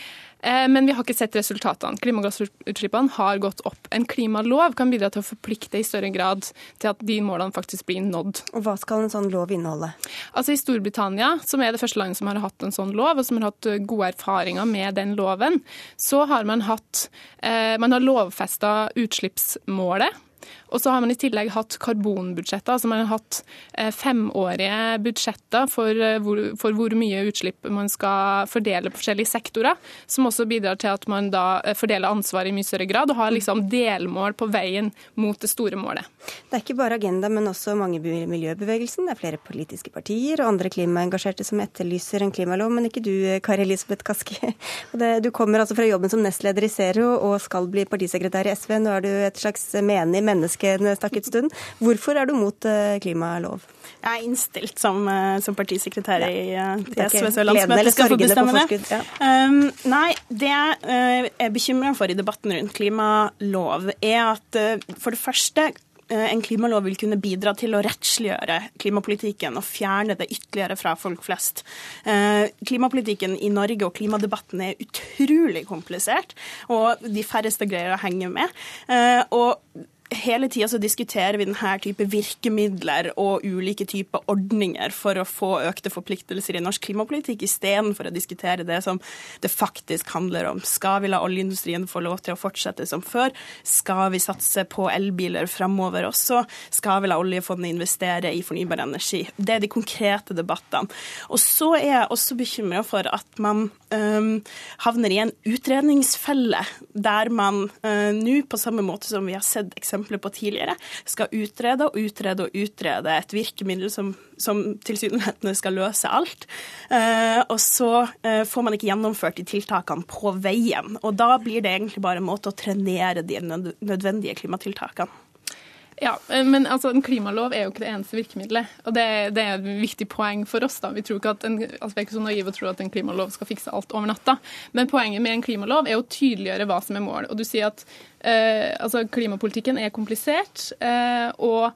S8: Men vi har ikke sett resultatene. Klimagassutslippene har gått opp. En klimalov kan bidra til å forplikte i større grad til at de målene faktisk blir nådd.
S1: Og Hva skal en sånn lov inneholde?
S8: Altså I Storbritannia, som er det første landet som har hatt en sånn lov, og som har hatt gode erfaringer med den loven, så har man hatt eh, Man har lovfesta utslippsmålet. Og så har man i tillegg hatt karbonbudsjetter. altså Man har hatt femårige budsjetter for hvor, for hvor, mye utslipp man skal fordele på forskjellige sektorer. Som også bidrar til at man da fordeler ansvaret i mye større grad og har liksom delmål på veien mot det store målet.
S1: Det er ikke bare Agenda, men også mange i miljøbevegelsen. Det er flere politiske partier og andre klimaengasjerte som etterlyser en klimalov, men ikke du, Kari Elisabeth Kaski. Du kommer altså fra jobben som nestleder i Zero og skal bli partisekretær i SV. Nå er du et slags menig menneske en stakket stund. Hvorfor er du mot klimalov?
S9: Jeg er innstilt som, som partisekretær i ja, SVs landsmøte skal få bestemme det. Ja. Um, nei, det jeg er bekymra for i debatten rundt klimalov, er at for det første en klimalov vil kunne bidra til å rettsliggjøre klimapolitikken og fjerne det ytterligere fra folk flest. Klimapolitikken i Norge og klimadebatten er utrolig komplisert, og de færreste greier å henge med. Og hele tida så diskuterer vi denne type virkemidler og ulike typer ordninger for å få økte forpliktelser i norsk klimapolitikk, istedenfor å diskutere det som det faktisk handler om. Skal vi la oljeindustrien få lov til å fortsette som før? Skal vi satse på elbiler framover også? Skal vi la oljefondet investere i fornybar energi? Det er de konkrete debattene. Og så er jeg også bekymra for at man um, havner i en utredningsfelle, der man uh, nå, på samme måte som vi har sett eksempler eksempler på tidligere, skal utrede og utrede og utrede et virkemiddel som, som tilsynelatende skal løse alt. Eh, og så eh, får man ikke gjennomført de tiltakene på veien. Og da blir det egentlig bare en måte å trenere de nødvendige klimatiltakene.
S8: Ja, eh, men altså, En klimalov er jo ikke det eneste virkemidlet. og Det, det er et viktig poeng for oss. da. Vi, tror ikke at en, altså, vi er ikke så naive og tror at en klimalov skal fikse alt over natta. Men poenget med en klimalov er å tydeliggjøre hva som er mål. Og du sier at eh, altså, Klimapolitikken er komplisert. Eh, og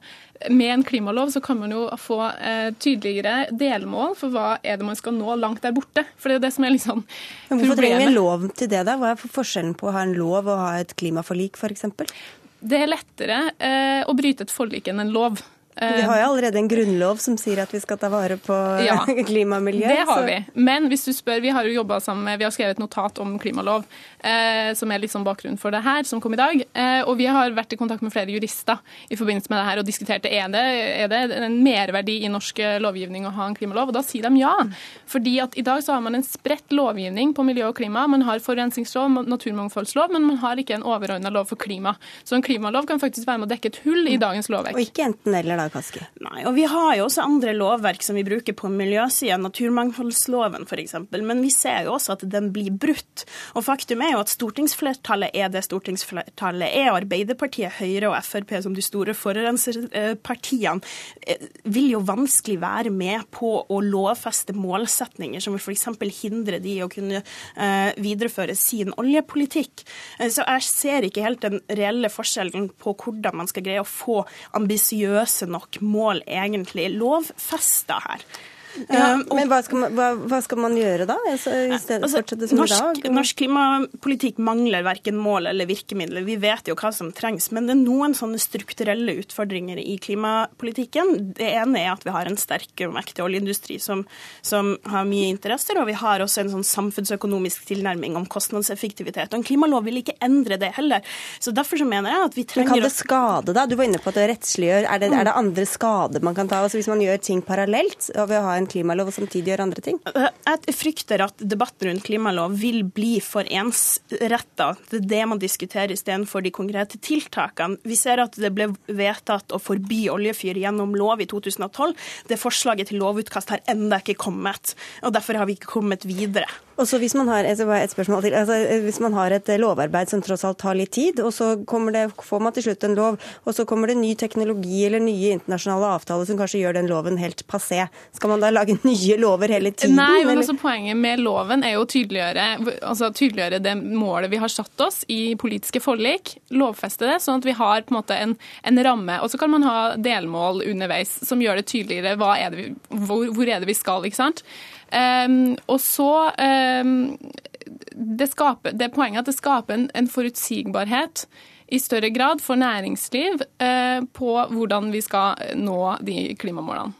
S8: med en klimalov så kan man jo få eh, tydeligere delmål for hva er det man skal nå langt der borte. For det er det som er litt sånn
S1: Men Hvorfor trenger vi en lov til det, da? Hva er forskjellen på å ha en lov og ha et klimaforlik, f.eks.?
S8: Det er lettere eh, å bryte et forlik enn en lov.
S1: Vi har jo allerede en grunnlov som sier at vi skal ta vare på ja, klima og miljø.
S8: Det har så. vi. Men hvis du spør, vi har jo sammen med, vi har skrevet et notat om klimalov, eh, som er litt sånn bakgrunnen for det her, som kom i dag. Eh, og vi har vært i kontakt med flere jurister i forbindelse med det her og diskutert det. Er det, er det en merverdi i norsk lovgivning å ha en klimalov? Og da sier de ja. Fordi at i dag så har man en spredt lovgivning på miljø og klima. Man har forurensningslov, naturmangfoldslov, men man har ikke en overordna lov for klima. Så en klimalov kan faktisk være med å dekke et hull i dagens lovverk.
S1: Og ikke enten eller da, Kaski?
S9: Nei, og vi har jo også andre lovverk som vi bruker på miljøsida, naturmangfoldsloven f.eks. Men vi ser jo også at den blir brutt. Og faktum er jo at stortingsflertallet er det stortingsflertallet er. Arbeiderpartiet, Høyre og Frp som de store forurenserpartiene eh, vil jo vanskelig være med på å lovfeste målsetninger som vil f.eks. hindre de å kunne eh, videreføre sin oljepolitikk. Eh, så jeg ser ikke helt den reelle forskjellen på hvordan man skal greie å få ambisiøse nok mål egentlig lovfesta her.
S1: Ja, um, men hva skal, man, hva, hva skal, man, gjøre da, altså, i stedet altså, fortsette som
S9: norsk,
S1: i dag?
S9: Norsk klimapolitikk mangler verken mål eller virkemidler. Vi vet jo hva som trengs. Men det er noen sånne strukturelle utfordringer i klimapolitikken. Det ene er at vi har en sterk og mektig oljeindustri som, som, har mye interesser, og vi har også en sånn samfunnsøkonomisk tilnærming om kostnadseffektivitet. Og en klimalov vil ikke endre det heller. Så derfor så mener jeg at vi trenger
S1: Men Kan det skade, da? Du var inne på at det rettsliggjør. Er det, er det andre skader man kan ta? Altså Hvis man gjør ting parallelt og vi ha en en klimalov og samtidig gjøre andre ting?
S9: Jeg frykter at debatten rundt klimalov vil bli for ensretta. Det er det man diskuterer istedenfor de konkrete tiltakene. Vi ser at det ble vedtatt å forby oljefyr gjennom lov i 2012. Det forslaget til lovutkast har enda ikke kommet, og derfor har vi ikke kommet videre.
S1: Og så hvis man har altså et spørsmål til, altså hvis man har et lovarbeid som tross alt tar litt tid, og så det, får man til slutt en lov, og så kommer det ny teknologi eller nye internasjonale avtaler som kanskje gjør den loven helt passé, skal man da lage nye lover hele tiden?
S8: Nei, men altså poenget med loven er jo å tydeliggjøre, altså tydeliggjøre det målet vi har satt oss i politiske forlik, lovfeste det, sånn at vi har på en måte en, en ramme. Og så kan man ha delmål underveis som gjør det tydeligere hva er det vi, hvor, hvor er det vi skal. ikke sant? Um, og så um, det, skaper, det er poenget at det skaper en, en forutsigbarhet i større grad for næringsliv uh, på hvordan vi skal nå de klimamålene.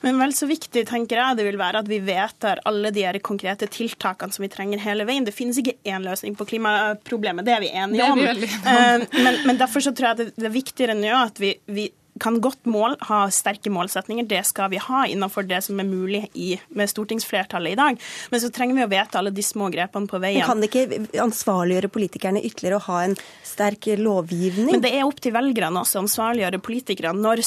S9: Men vel så viktig tenker jeg det vil være at vi vedtar alle de her konkrete tiltakene som vi trenger hele veien. Det finnes ikke én løsning på klimaproblemet, det er vi enige om. Vi om. men, men, derfor så tror jeg det, det er viktigere nå at vi, vi kan godt mål, ha sterke målsetninger. Det skal vi ha innenfor det som er mulig i, med stortingsflertallet i dag. Men så trenger vi å vite alle de små grepene på veien.
S1: Men kan det ikke ansvarliggjøre politikerne ytterligere å ha en sterk lovgivning?
S9: Men det er opp til velgerne også å ansvarliggjøre politikerne. Når,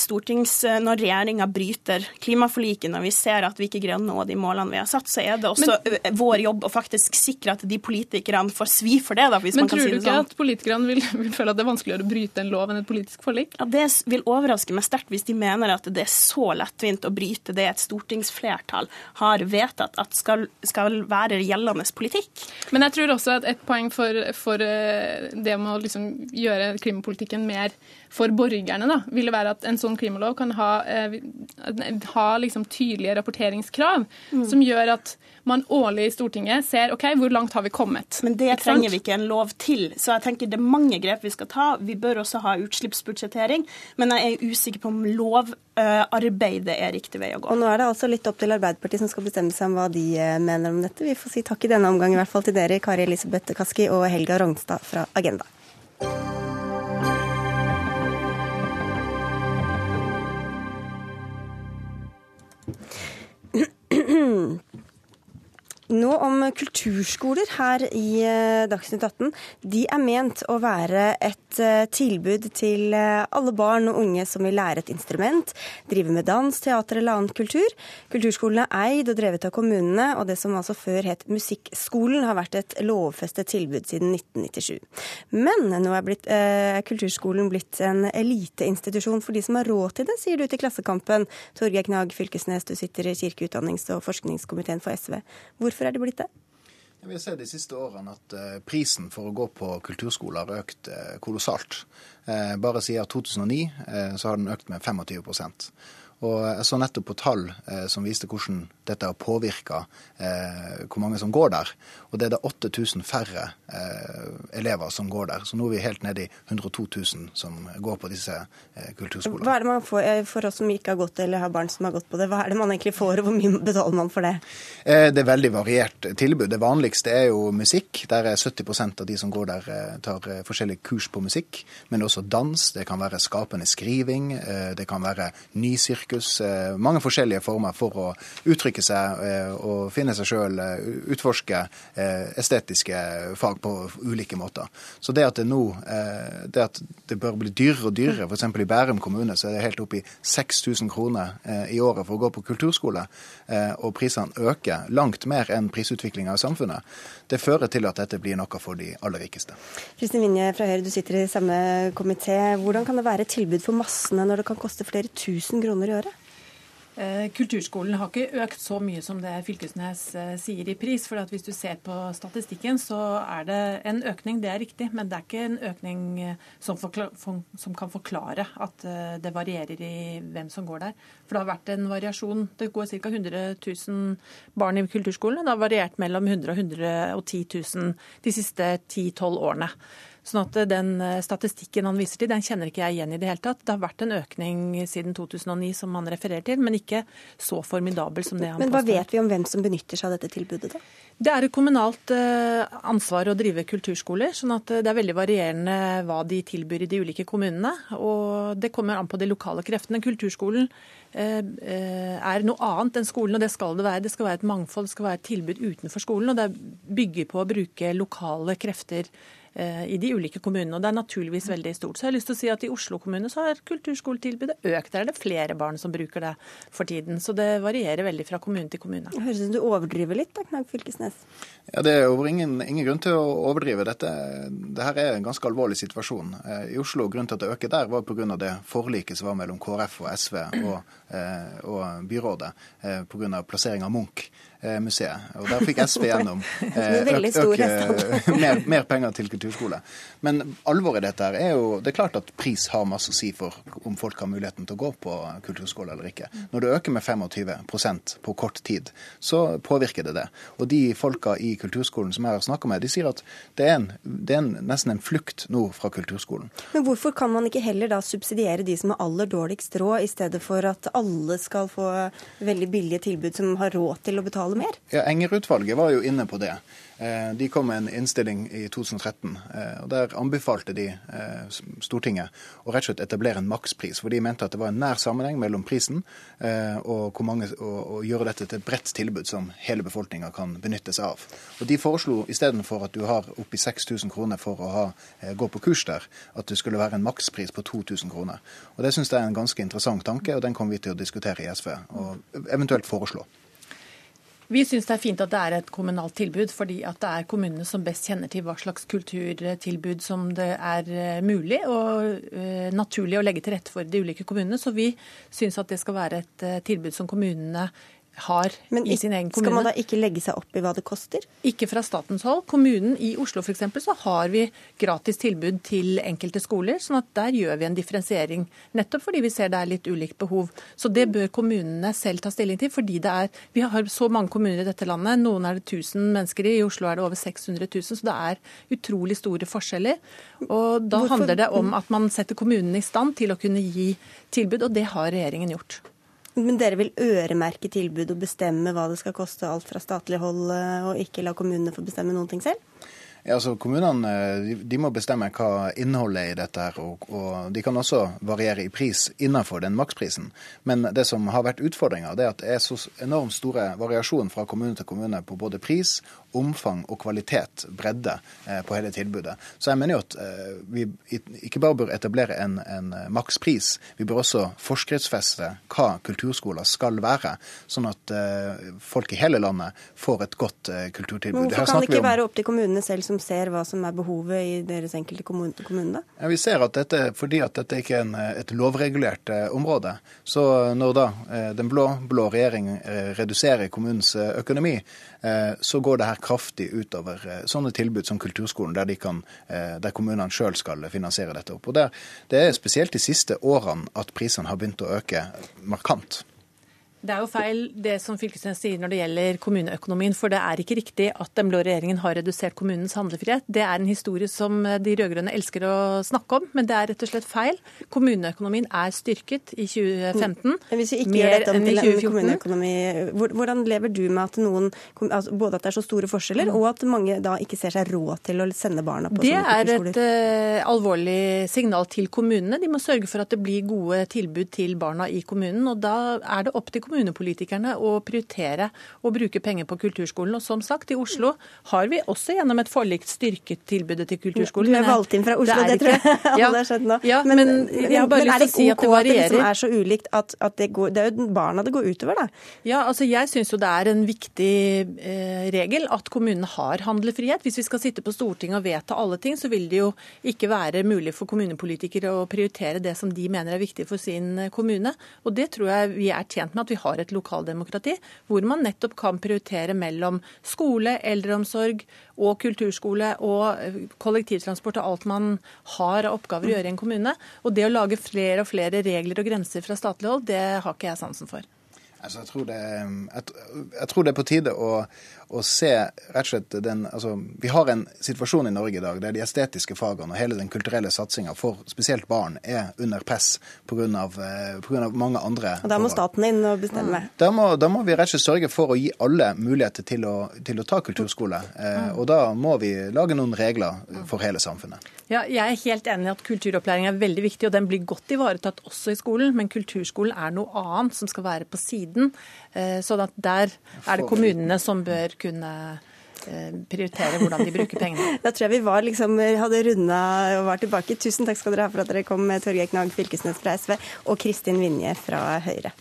S9: når regjeringa bryter klimaforliket, når vi ser at vi ikke greier å nå de målene vi har satt, så er det også men, vår jobb å faktisk sikre at de politikerne får svi for det. Da,
S8: hvis men man kan si det sånn. Men tror du ikke at politikerne vil, vil føle at det er vanskeligere å bryte en lov enn et politisk forlik?
S9: Ja, Det vil overraske overrasker meg sterkt hvis de mener at det er så lettvint å bryte det et stortingsflertall har vedtatt at skal, skal være gjeldende politikk.
S8: Men jeg tror også at et poeng for, for eh, det med å liksom gjøre klimapolitikken mer for borgerne, da, ville være at en sånn klimalov kan ha, eh, ha liksom tydelige rapporteringskrav mm. som gjør at man årlig i Stortinget ser ok, hvor langt har vi kommet.
S9: Men det trenger vi ikke en lov til. Så jeg tenker det er mange grep vi skal ta. Vi bør også ha utslippsbudsjettering. Men jeg er usikker på om lovarbeidet er riktig vei å gå.
S1: Og nå er det altså litt opp til Arbeiderpartiet som skal bestemme seg om hva de eh, mener om dette. Vi får si takk i denne omgang i hvert fall til dere, Kari Elisabeth Kaski og Helga Rognstad fra Agenda. Nå om kulturskoler her i eh, Dagsnytt 18. De er ment å være et eh, tilbud til eh, alle barn og unge som vil lære et instrument, drive med dans, teater eller annen kultur. Kulturskolene er eid og drevet av kommunene, og det som altså før het Musikkskolen, har vært et lovfestet tilbud siden 1997. Men nå er blitt, eh, kulturskolen blitt en eliteinstitusjon for de som har råd til det, sier du til Klassekampen. Torgeir Knag Fylkesnes, du sitter i kirke-, utdannings- og forskningskomiteen for SV. Hvorfor Hvorfor er det blitt det?
S10: Vi har sett de siste årene at eh, prisen for å gå på kulturskole har økt eh, kolossalt. Eh, bare siden 2009 så har den økt med 25 og jeg så nettopp på tall eh, som viste hvordan dette har påvirka eh, hvor mange som går der. Og det er det 8000 færre eh, elever som går der. Så nå er vi helt nede i 102 000 som går på disse eh, kulturskolene.
S1: Hva er det man får eh, for oss som ikke har gått eller har barn som har gått på det? Hva er det man egentlig får, og hvor mye betaler man for det?
S10: Eh, det er veldig variert tilbud. Det vanligste er jo musikk. Der er 70% av de som går der, tar forskjellige kurs på musikk. Men også dans. Det kan være skapende skriving. Det kan være nysirkel sirkus. Eh, mange forskjellige former for å uttrykke seg eh, og finne seg sjøl, eh, utforske estetiske fag på ulike måter. Så det at det nå det at det bør bli dyrere og dyrere, f.eks. i Bærum kommune så er det helt opp i 6000 kroner i året for å gå på kulturskole, og prisene øker langt mer enn prisutviklinga i samfunnet, det fører til at dette blir noe for de aller rikeste.
S1: Kristin Vinje fra Høyre, du sitter i samme komité. Hvordan kan det være et tilbud for massene når det kan koste flere tusen kroner i året?
S11: Eh, kulturskolen har ikke økt så mye som det Fylkesnes eh, sier i pris. for Hvis du ser på statistikken, så er det en økning, det er riktig. Men det er ikke en økning eh, som, som, kan forklare at det varierer i hvem som går der. For det har vært en variasjon. Det går ca. 100 000 barn i kulturskolen. Det har variert mellom 100 og 110 000 de siste 10-12 årene. Sånn at Den eh, statistikken han viser til, den kjenner ikke jeg igjen i det hele tatt. Det har vært en økning siden 2009 som han refererer til, men ikke så formidabel som det han
S1: påstår. Men Hva vet vi om hvem som benytter seg av dette tilbudet? da?
S11: Det er et kommunalt eh, ansvar å drive kulturskoler, sånn at eh, det er veldig varierende hva de tilbyr i de ulike kommunene. Og det kommer an på de lokale kreftene. Kulturskolen er noe annet enn skolen, og det skal det være. Det skal være et mangfold, det skal være et tilbud utenfor skolen, og det bygger på å bruke lokale krefter Eh, i de ulike kommunene. og Det er naturligvis veldig stort. Så jeg har lyst til å si at I Oslo kommune så har kulturskoletilbudet økt. Der er det flere barn som bruker det for tiden. Så det varierer veldig fra kommune til kommune.
S1: Det høres ut som du overdriver litt, da, Knag Fylkesnes?
S10: Ja, Det er ingen, ingen, grunn til å overdrive dette. Dette er en ganske alvorlig situasjon. Eh, I Oslo, grunnen til at det øker der, var pga. det forliket som var mellom KrF og SV og, eh, og byrådet pga. plassering av Munch. Eh, museet. Og Der fikk SV gjennom eh, mer, mer, penger til kulturskole. Men alvoret i dette er jo Det er klart at pris har masse å si for om folk har muligheten til å gå på kulturskole eller ikke. Når det øker med 25% på kort tid, så påvirker det det. Og de folka i kulturskolen som jeg har snakka med, de sier at det er, en, det er en, nesten en flukt nå fra kulturskolen.
S1: Men hvorfor kan man ikke heller da subsidiere de som har aller dårligst råd, i stedet for at alle skal få veldig billige tilbud som har råd til å betale betale mer?
S10: Ja, Enger-utvalget var jo inne på det. Eh, de kom med en innstilling i 2013. Eh, og Der anbefalte de eh, Stortinget å rett og slett etablere en makspris. For de mente at det var en nær sammenheng mellom prisen og, mange, og, og gjøre dette til et bredt tilbud som hele befolkninga kan benytte seg av. Og De foreslo istedenfor at du har oppi 6000 kroner for å ha, gå på kurs der, at det skulle være en makspris på 2000 kroner. Og Det syns jeg er en ganske interessant tanke, og den kommer vi til å diskutere i SV og eventuelt foreslå.
S11: Vi syns det er fint at det er et kommunalt tilbud, fordi at det er kommunene som best kjenner til hva slags kulturtilbud som det er eh, mulig og uh, naturlig å legge til rette for de ulike kommunene. Så vi syns at det skal være et uh, tilbud som kommunene har
S1: Men
S11: i sin egen kommune.
S1: Skal man da ikke legge seg opp i hva det koster?
S11: Ikke fra statens hold. Kommunen i Oslo f.eks. så har vi gratis tilbud til enkelte skoler, sånn at der gjør vi en differensiering. Nettopp fordi vi ser det er litt ulikt behov. Så det bør kommunene selv ta stilling til. fordi det er, Vi har så mange kommuner i dette landet. Noen er det 1000 mennesker i, i Oslo er det over 600 000. Så det er utrolig store forskjeller. Og da
S1: Hvorfor-
S11: handler det om at man setter kommunene i stand til å kunne gi tilbud, og det har regjeringen gjort.
S1: Men dere vil øremerke tilbud og bestemme hva det skal koste alt fra statlig hold, eh, og ikke la kommunene få bestemme noen ting selv?
S10: Ja, altså Kommunene de, må bestemme hva innholdet er i dette, her, og, og de kan også variere i pris innenfor den maksprisen. Men det som har vært utfordringa, er at det er så enormt store variasjon fra kommune til kommune på både pris, omfang og kvalitet, bredde, eh, på hele tilbudet. Så jeg mener jo at eh, vi ikke bare bør etablere en, en eh, makspris, vi bør også forskriftsfeste hva kulturskoler skal være, sånn at folk i hele landet får et godt kulturtilbud.
S1: Men hvorfor kan det ikke være opp til kommunene selv som ser hva som er behovet i deres enkelte kommune, kommune?
S10: Ja, vi ser at dette, fordi at dette ikke er en, et lovregulert eh, område, så når da eh, den blå-blå regjeringen eh, reduserer kommunens økonomi, så går det her kraftig utover sånne tilbud som Kulturskolen, der, de kan, der kommunene sjøl skal finansiere dette opp. Og der, Det er spesielt de siste årene at prisene har begynt å øke markant.
S11: Det er jo feil det som Fylkesnes sier når det gjelder kommuneøkonomien. For det er ikke riktig at den blå regjeringen har redusert kommunens handlefrihet. Det er en historie som de rød-grønne elsker å snakke om, men det er rett og slett feil. Kommuneøkonomien er styrket i 2015.
S1: Men Hvis vi ikke gjør dette om til en kommuneøkonomi, hvordan lever du med at noen, altså både at det er så store forskjeller, og at mange da ikke ser seg råd til å sende barna på
S11: Det
S1: sånne
S11: er et uh, alvorlig signal til kommunene. De må sørge for at det blir gode tilbud til barna i kommunen. og Da er det opp til kommunepolitikerne å prioritere å bruke penger på kulturskolen. Og som sagt, i Oslo har vi også gjennom et forlik styrket tilbudet til kulturskolen.
S1: Du er valgt inn fra Oslo,
S11: det,
S1: det, tror jeg
S11: ikke-
S1: alle
S11: Ja,
S1: har skjønt nå.
S11: Ja, men, jeg har bare
S1: men
S11: lyst
S1: er
S11: til
S1: det
S11: å si at det
S1: det liksom er så ulikt at, at det, går, det er jo barna det går utover, da?
S11: Ja, altså jeg syns jo det er en viktig eh, regel at kommunene har handlefrihet. Hvis vi skal sitte på Stortinget og vedta alle ting, så vil det jo ikke være mulig for kommunepolitikere å prioritere det som de mener er viktig for sin eh, kommune. Og det tror jeg vi er tjent med at vi har et lokaldemokrati, hvor man nettopp kan prioritere mellom skole, eldreomsorg og kulturskole og eh, kollektivtransport og alt man har av oppgaver å gjøre i en kommune. Og det å lage flere og flere regler og grenser fra statlig hold, det har ikke jeg sansen for.
S10: Altså, jeg, tror det, jeg, jeg tror det er på tide å, å se rett og slett den altså, Vi har en situasjon i Norge i dag der de estetiske fagene og hele den kulturelle satsinga for spesielt barn er under press pga. eh, mange andre
S1: Og da må
S10: forhold.
S1: staten inn og bestemme.
S10: Da må, da må vi rett og slett sørge for å gi alle muligheter til å, til å ta kulturskole. Eh, og da må vi lage noen regler for hele samfunnet.
S11: Ja, jeg er helt enig i at kulturopplæring er veldig viktig, og den blir godt ivaretatt også i skolen. Men kulturskolen er noe annet som skal være på siden. eh, sånn at der er det kommunene som bør kunne eh, prioritere hvordan de bruker pengene.
S1: Da tror jeg vi var liksom, hadde runda og var tilbake. Tusen takk skal dere ha for at dere kom, Torgeir Knag Fylkesnes fra SV og Kristin Vinje fra Høyre.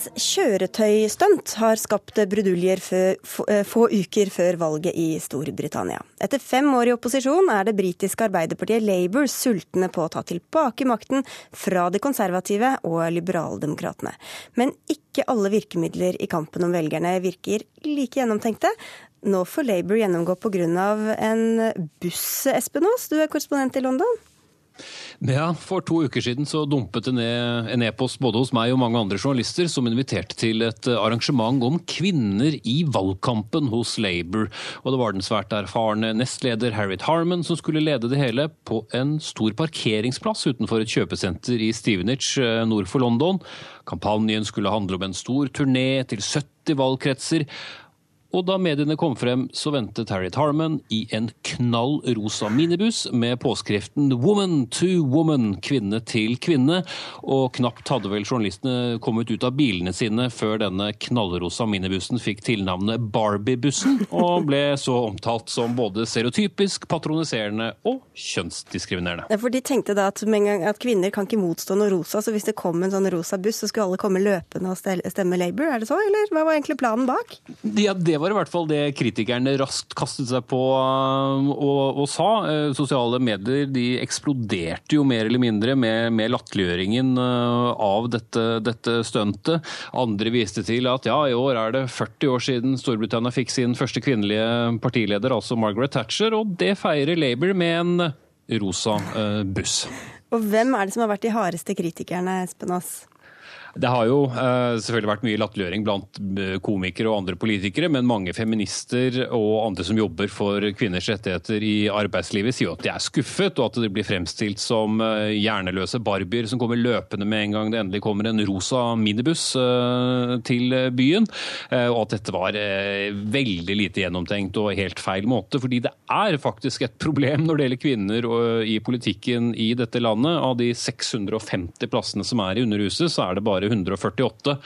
S1: Et kjøretøystunt har skapt bruduljer eh, få uker før valget i Storbritannia. Etter fem år i opposisjon er det britiske arbeiderpartiet Labour sultne på å ta tilbake makten fra de konservative og liberaldemokratene. Men ikke alle virkemidler i kampen om velgerne virker like gjennomtenkte. Nå får Labour gjennomgå pga. en buss, Espen Aas, du er korrespondent i London.
S12: Ja, For to uker siden så dumpet det ned en e-post både hos meg og mange andre journalister som inviterte til et arrangement om kvinner i valgkampen hos Labour. Og det var den svært erfarne nestleder Harriet Harman som skulle lede det hele på en stor parkeringsplass utenfor et kjøpesenter i Stevenage eh, nord for London. Kampanjen skulle handle om en stor turné til 70 valgkretser. Og da mediene kom frem, så ventet Harriet Harman i en knall rosa minibuss med påskriften 'Woman to woman', kvinne til kvinne. Og knapt hadde vel journalistene kommet ut av bilene sine før denne knallrosa minibussen fikk tilnavnet Barbie-bussen, og ble så omtalt som både stereotypisk, patroniserende og kjønnsdiskriminerende.
S1: Ja, For de tenkte da at, at kvinner kan ikke motstå noe rosa, så hvis det kom en sånn rosa buss, så skulle alle komme løpende og stemme Labour, er det så, eller hva var egentlig planen bak?
S12: Ja, det var i hvert fall det kritikerne raskt kastet seg på um, og, og sa. Eh, sosiale medier de eksploderte jo mer eller mindre med, med latterliggjøringen uh, av dette, dette stuntet. Andre viste til at ja, i år er det 40 år siden Storbritannia fikk sin første kvinnelige partileder, altså Margaret Thatcher, og det feirer Labour med en rosa uh, buss.
S1: Og hvem er det som har vært de hardeste kritikerne, Espen Aas?
S12: Det har jo uh, selvfølgelig vært mye latterliggjøring blant eh, komikere og andre politikere, men mange feminister og andre som jobber for kvinners rettigheter i arbeidslivet, sier jo at de er skuffet, og at de blir fremstilt som uh, hjerneløse barbier som kommer løpende med en gang det endelig kommer en rosa minibuss til byen, og at dette var veldig lite gjennomtenkt og helt feil måte. Fordi det er faktisk et problem når det gjelder kvinner i politikken i dette landet. Av de 650 plassene som er i Underhuset, så er det bare bare 148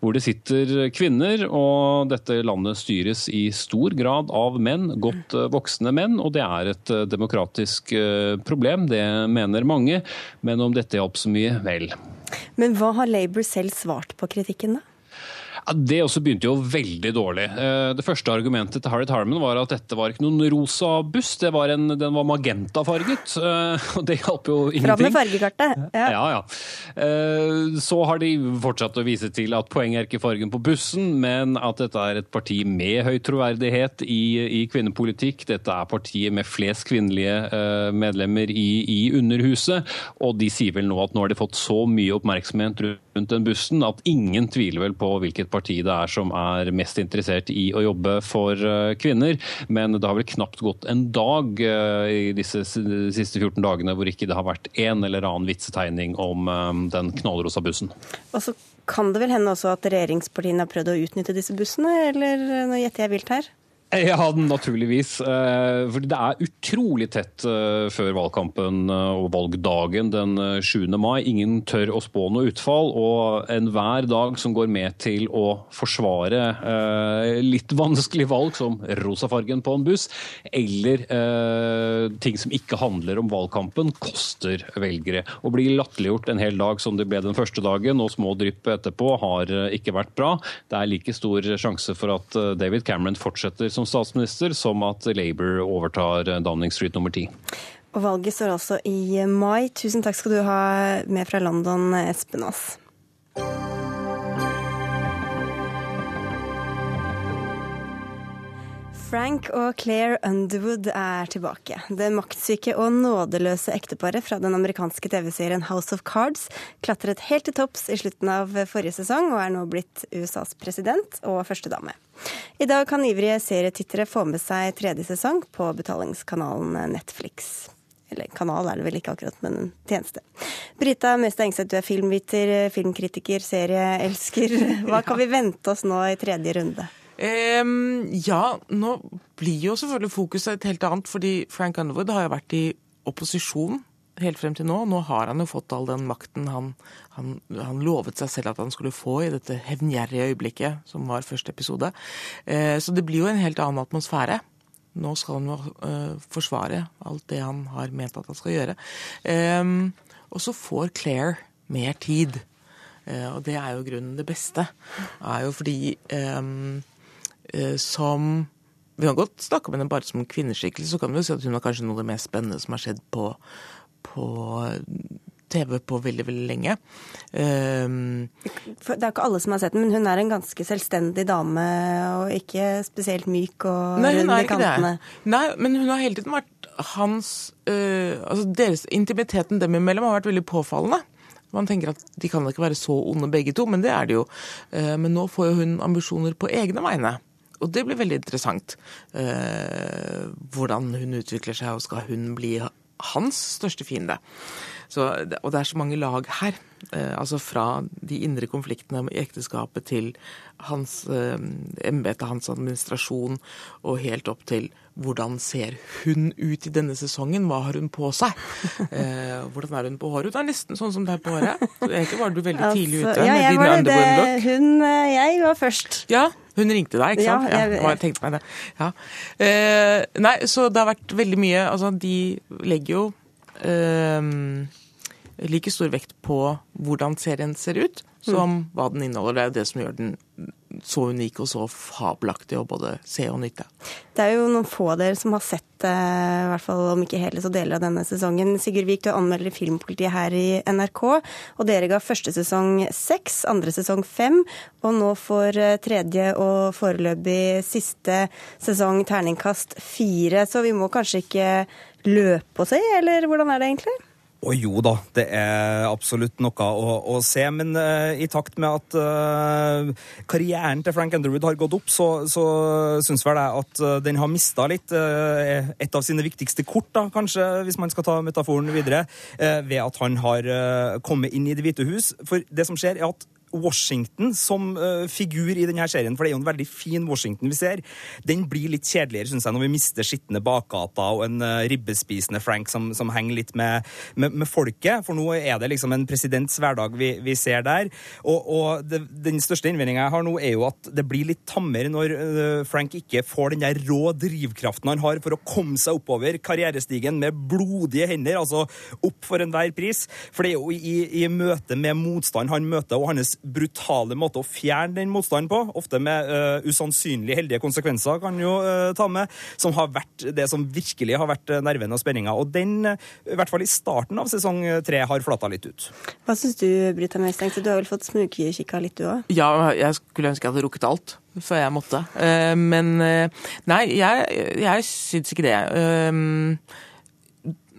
S12: hvor det sitter kvinner. Og dette landet styres i stor grad av menn, godt eh, voksne menn. Og det er et eh, demokratisk eh, problem, det mener mange. Men om dette hjalp så mye, vel.
S1: Men hva har Labour selv svart på kritikken, da?
S12: Det også begynte jo veldig dårlig. Eh, det første argumentet til Harriet Harman var at dette var ikke noen rosa buss, det var en, den var magentafarget. Eh, og det hjalp jo ingenting.
S1: Fram med fargekartet.
S12: Ja. ja, ja. Eh, så har de fortsatt å vise til at poenget er ikke fargen på bussen, men at dette er et parti med høy troverdighet i, i kvinnepolitikk. Dette er partiet med flest kvinnelige medlemmer i, i Underhuset. Og de sier vel nå at nå har de fått så mye oppmerksomhet rundt den bussen at ingen tviler vel på hvilket parti det er som er mest interessert i å jobbe for eh, kvinner. Men det har vel knapt gått en dag eh, i disse siste 14 dagene hvor ikke det har vært en eller annen vitsetegning om eh, den knallrosa bussen.
S1: Og så kan det vel hende også at regjeringspartiene har prøvd å utnytte disse bussene, eller nå gjetter jeg vilt her?
S12: Ja, naturligvis. For det er utrolig tett eh, før valgkampen eh, og valgdagen den 7. mai. Ingen tør å spå noe utfall. Og enhver dag som går med til å forsvare litt vanskelig valg, som rosafargen på en buss, eller ting som ikke handler om valgkampen, koster velgere. Å bli latterliggjort en hel dag som det ble den første dagen, og små drypp etterpå, har ikke vært bra. Det er like stor sjanse for at David Cameron fortsetter som statsminister som at Labour overtar Downing Street nummer ti.
S1: Og valget står altså i mai. Tusen takk skal du ha med fra London, Espen Aas. Frank og Claire Underwood er tilbake. Det maktsyke og nådeløse ekteparet fra den amerikanske TV-serien House of Cards klatret helt til topps i slutten av forrige sesong og er nå blitt USAs president og førstedame. I dag kan ivrige serietittere få med seg tredje sesong på betalingskanalen Netflix. Eller kanal er det vel ikke akkurat, men en tjeneste. Brita Møystad Engseth, du er filmviter, filmkritiker, serieelsker. Hva kan vi vente oss nå i tredje runde?
S13: Ja, nå blir jo selvfølgelig fokuset et helt annet, fordi Frank Underwood har jo vært i opposisjon helt frem til nå. Nå har han jo fått all den makten han, han, han lovet seg selv at han skulle få i dette hevngjerrige øyeblikket som var første episode. Uh, så det blir jo en helt annen atmosfære. Nå skal han jo uh, forsvare alt det han har ment at han skal gjøre. Og så får Claire mer tid. Uh, og det er jo grunnen det beste. er jo fordi um, Eh, som Vi kan godt snakke om henne bare som kvinneskikkelse, så kan vi jo si at hun er kanskje noe av det mest spennende som har skjedd på, på TV på veldig, veldig lenge. Um,
S1: det er ikke alle som har sett den, men hun er en ganske selvstendig dame og ikke spesielt myk og
S13: nei,
S1: rund i kantene.
S13: Nei, men hun har hele tiden vært hans uh, Altså deres intimiteten dem imellom har vært veldig påfallende. Man tenker at de kan da ikke være så onde begge to, men det er de jo. Uh, men nå får jo hun ambisjoner på egne vegne. Og det blir veldig interessant. Eh, hvordan hun utvikler seg, og skal hun bli hans største fiende. Så, og det er så mange lag her. Eh, altså fra de indre konfliktene i ekteskapet til hans eh, embete, hans administrasjon, og helt opp til hvordan ser hun ut i denne sesongen? Hva har hun på seg? Eh, hvordan er hun på håret? Hun er nesten sånn som deg på håret. Egentlig var du veldig tidlig
S1: Altså,
S13: ute
S1: ja,
S13: med
S1: jeg
S13: din
S1: var det.
S13: underwear-look.
S1: Hun, eh, jeg var først.
S13: Ja, hun ringte deg, ikke sant?
S1: Ja,
S13: Ja,
S1: jeg-
S13: jeg tenkte meg det. Ja. Eh, nei, så det har vært veldig mye Altså, de legger jo eh, like stor vekt på hvordan serien ser ut, som hva den inneholder. Det er jo det som gjør den så unik og så fabelaktig å både se og nyte.
S1: Det er jo noen få av dere som har sett, eh, i hvert fall om ikke hele, så deler av denne sesongen. Sigurd Vik, du anmelder Filmpolitiet her i NRK, og dere ga første sesong seks, andre sesong fem, og nå får eh, tredje og foreløpig siste sesong terningkast fire. Så vi må kanskje ikke løpe og se, eller hvordan er det egentlig?
S14: Og jo da, det er absolutt noe å, å se, men uh, i takt med at uh, karrieren til Frank Underwood har gått opp, så, så syns vel jeg at uh, den har mista litt et av sine viktigste kort, da, kanskje, hvis man skal ta metaforen videre, ved at han har kommet inn i Det hvite hus. For det som skjer, er at Washington som uh, figur i denne serien, for det er jo en veldig fin Washington vi ser, den blir litt kjedeligere, syns jeg, når vi mister skitne bakgater og en uh, ribbespisende Frank som, som henger litt med, med, med folket. For nå er det liksom en presidents hverdag vi, vi ser der. Og, og det, den største innvendinga jeg har nå, er jo at det blir litt tammere når uh, Frank ikke får den der rå drivkraften han har for å komme seg oppover karrierestigen med blodige hender, altså opp for enhver pris. For det er jo i, i møte med motstand han møter, og hans brutale måte å fjerne den motstanden på, ofte med uh, usannsynlig heldige konsekvenser, kan jo uh, ta med, som har vært det som virkelig har vært nervene nerven og spenninga. Og den, uh, i hvert fall i starten av sesong tre, har flata litt ut.
S1: Hva syns du, Brita Møysteng? Du har vel fått smugkikka litt, du òg?
S13: Ja, jeg skulle ønske jeg hadde rukket alt før jeg måtte. Uh, Men eh, nei, jeg, jeg syns ikke det.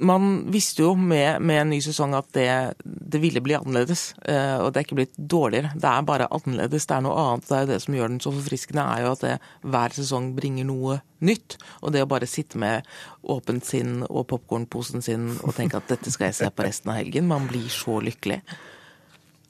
S13: Eh, Man visste jo med, med en ny sesong at det, det ville bli annerledes. eh, Og det er ikke blitt dårligere. Det er bare annerledes. Det er noe annet. Det er jo det som gjør den så forfriskende, er jo at det, hver sesong bringer noe nytt. Og det å bare sitte med åpent sinn og popkornposen sin og tenke at dette skal jeg se på resten av helgen, man blir så lykkelig.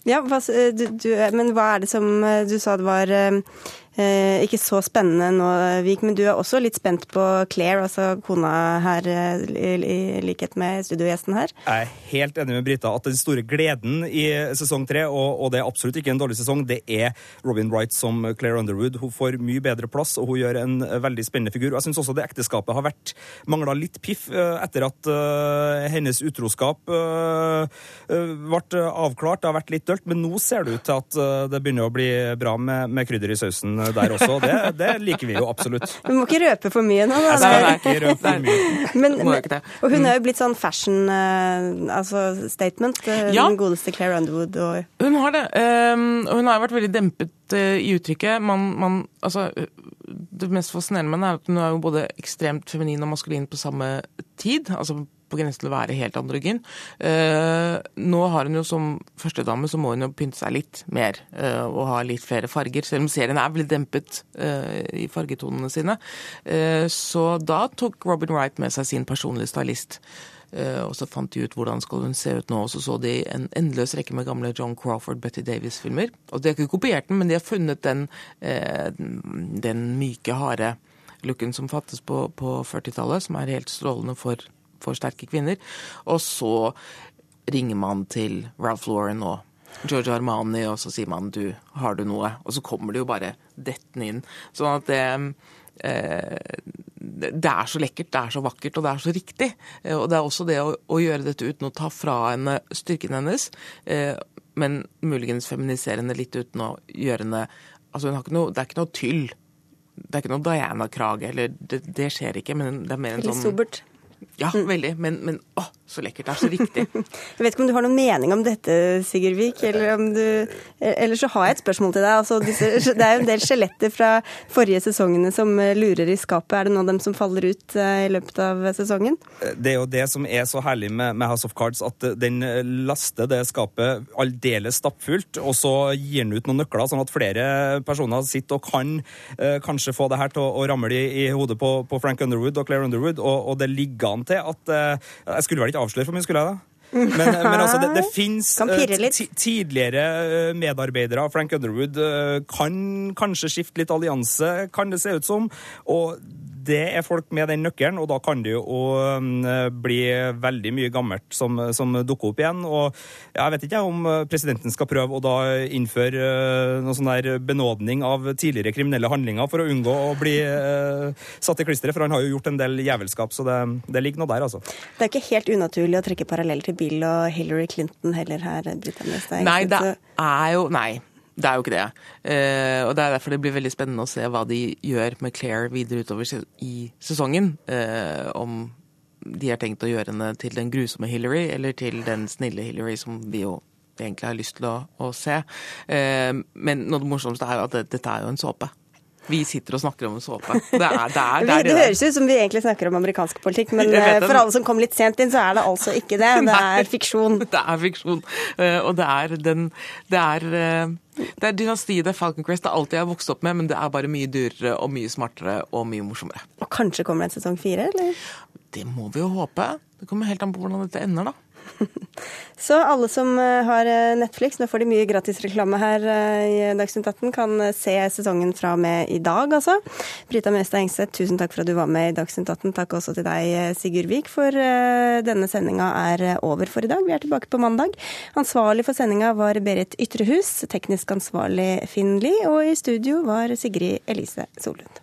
S1: Ja, hva, du, du, men hva er det som eh, Du sa det var eh, eh, ikke så spennende nå, Vik, men du er også litt spent på Claire, altså kona her, eh, i, likhet med studiogjesten her?
S14: Jeg er helt enig med Brita at den store gleden i sesong tre, og, og det er absolutt ikke en dårlig sesong, det er Robin Wright som Claire Underwood. Hun får mye bedre plass, og hun gjør en veldig spennende figur. Jeg syns også det ekteskapet har vært mangla litt piff eh, etter at uh, hennes utroskap eh, eh, ble avklart. Det har vært litt dølt, men nå ser det ut til at eh, det begynner å bli bra med, med krydder i sausen der også. Det, det liker vi jo absolutt.
S1: Du må ikke røpe for mye nå. Da.
S14: Jeg skal ikke røpe for mye.
S1: Men, og hun er jo blitt sånn fashion eh, altså statement, eh,
S13: Ja.
S1: den godeste Claire Underwood. Og
S13: Hun har det. ehm, og hun har jo vært veldig dempet eh, i uttrykket. Man, man, altså, det mest fascinerende med henne er at hun er jo både ekstremt feminin og maskulin på samme tid. altså på grensen til å være helt androgyn. Eh, nå har hun jo som førstedame så må hun jo pynte seg litt mer eh, og ha litt flere farger, selv om serien er veldig dempet eh, i fargetonene sine. Så da tok Robin Wright med seg sin personlige stylist. Og så fant de ut hvordan skal hun se ut nå, og så så de en endeløs rekke med gamle John Crawford, Betty Davis-filmer. Og de har ikke kopiert den, men de har funnet den, den myke, harde looken som fattes på, på 40-tallet, som er helt strålende for, for sterke kvinner. Og så ringer man til Ralph Lauren og George Armani, og så sier man du, har du noe? Og så kommer det jo bare dettende inn. Sånn at det eh, det er så lekkert, det er så vakkert og det er så riktig. Eh, Og det er også det å, å gjøre dette uten å ta fra henne styrken hennes, eh, men muligens feminisere henne litt uten å gjøre henne Altså, hun har ikke noe, det er ikke noe tyll. Det er ikke noe Diana-krage, eller det, det skjer ikke, men det er mer en sånn
S1: sobert.
S13: Ja, veldig. Men, men å, så lekkert. Det er så riktig.
S1: jeg vet ikke om du har noen mening om dette, Sigurd Vik, eller om du Eller så har jeg et spørsmål til deg. Altså, disse, det er jo en del skjeletter fra forrige sesongene som lurer i skapet. Er det noen av dem som faller ut i løpet av sesongen?
S14: Det er jo det som er så herlig med, med House of Cards, at den laster det skapet aldeles stappfullt, og så gir den ut noen nøkler, sånn at flere personer sitter og kan eh, kanskje få det her til å, å ramle i, i hodet på, på, Frank Underwood og Claire Underwood, og, og det ligger an til at eh, Jeg skulle vel ikke avsløre for mye, skulle jeg da? Men, men, altså, det, det fins uh, tidligere eh, medarbeidere av Frank Underwood kan kanskje skifte litt allianse, kan det se ut som. Og det er folk med den nøkkelen, og da kan det jo um, bli veldig mye gammelt som, som dukker opp igjen. Og jeg vet ikke om presidenten skal prøve å da innføre uh, noe sånn der benådning av tidligere kriminelle handlinger for å unngå å bli uh, satt i klisteret, for han har jo gjort en del jævelskap, så det, det ligger noe der, altså.
S1: Det er ikke helt unaturlig å trekke paralleller til Bill og Hillary Clinton heller her, Britannia Stein.
S13: Nei, det er jo Nei. Det er jo ikke det. Eh, og Det er derfor det blir veldig spennende å se hva de gjør med Claire videre utover i sesongen. Eh, om de har tenkt å gjøre henne til den grusomme Hillary, eller til den snille Hillary som vi jo egentlig har lyst til å, å se. Eh, men noe av det morsomste er jo at det, dette er jo en såpe. Vi sitter og snakker om en såpe. Det, er, det, er,
S1: det, er det, høres ut som vi egentlig snakker om amerikansk politikk, men eh, for alle som kom litt sent inn, så er det altså ikke det. Det er fiksjon.
S13: Det er fiksjon. Eh, og det er den Det er eh, det er dynastiet det er Falcon Crest det er alt jeg har vokst opp med, men det er bare mye dyrere og mye smartere og mye morsommere.
S1: Og kanskje kommer det en sesong fire, eller?
S13: Det må vi jo håpe. Det kommer helt an på hvordan dette ender, da.
S1: Så alle som eh, har eh, Netflix, nå får de mye gratisreklame her eh, i Dagsnytt 18, kan se sesongen fra og med i dag, altså. Brita Mestad Engseth, tusen takk for at du var med i Dagsnytt 18. Takk også til deg, Sigurd Vik, for denne sendinga er over for i dag. Vi er tilbake på mandag. Ansvarlig for sendinga var Berit Ytrehus, teknisk ansvarlig Finn Lie, og i studio var Sigrid Elise Solund.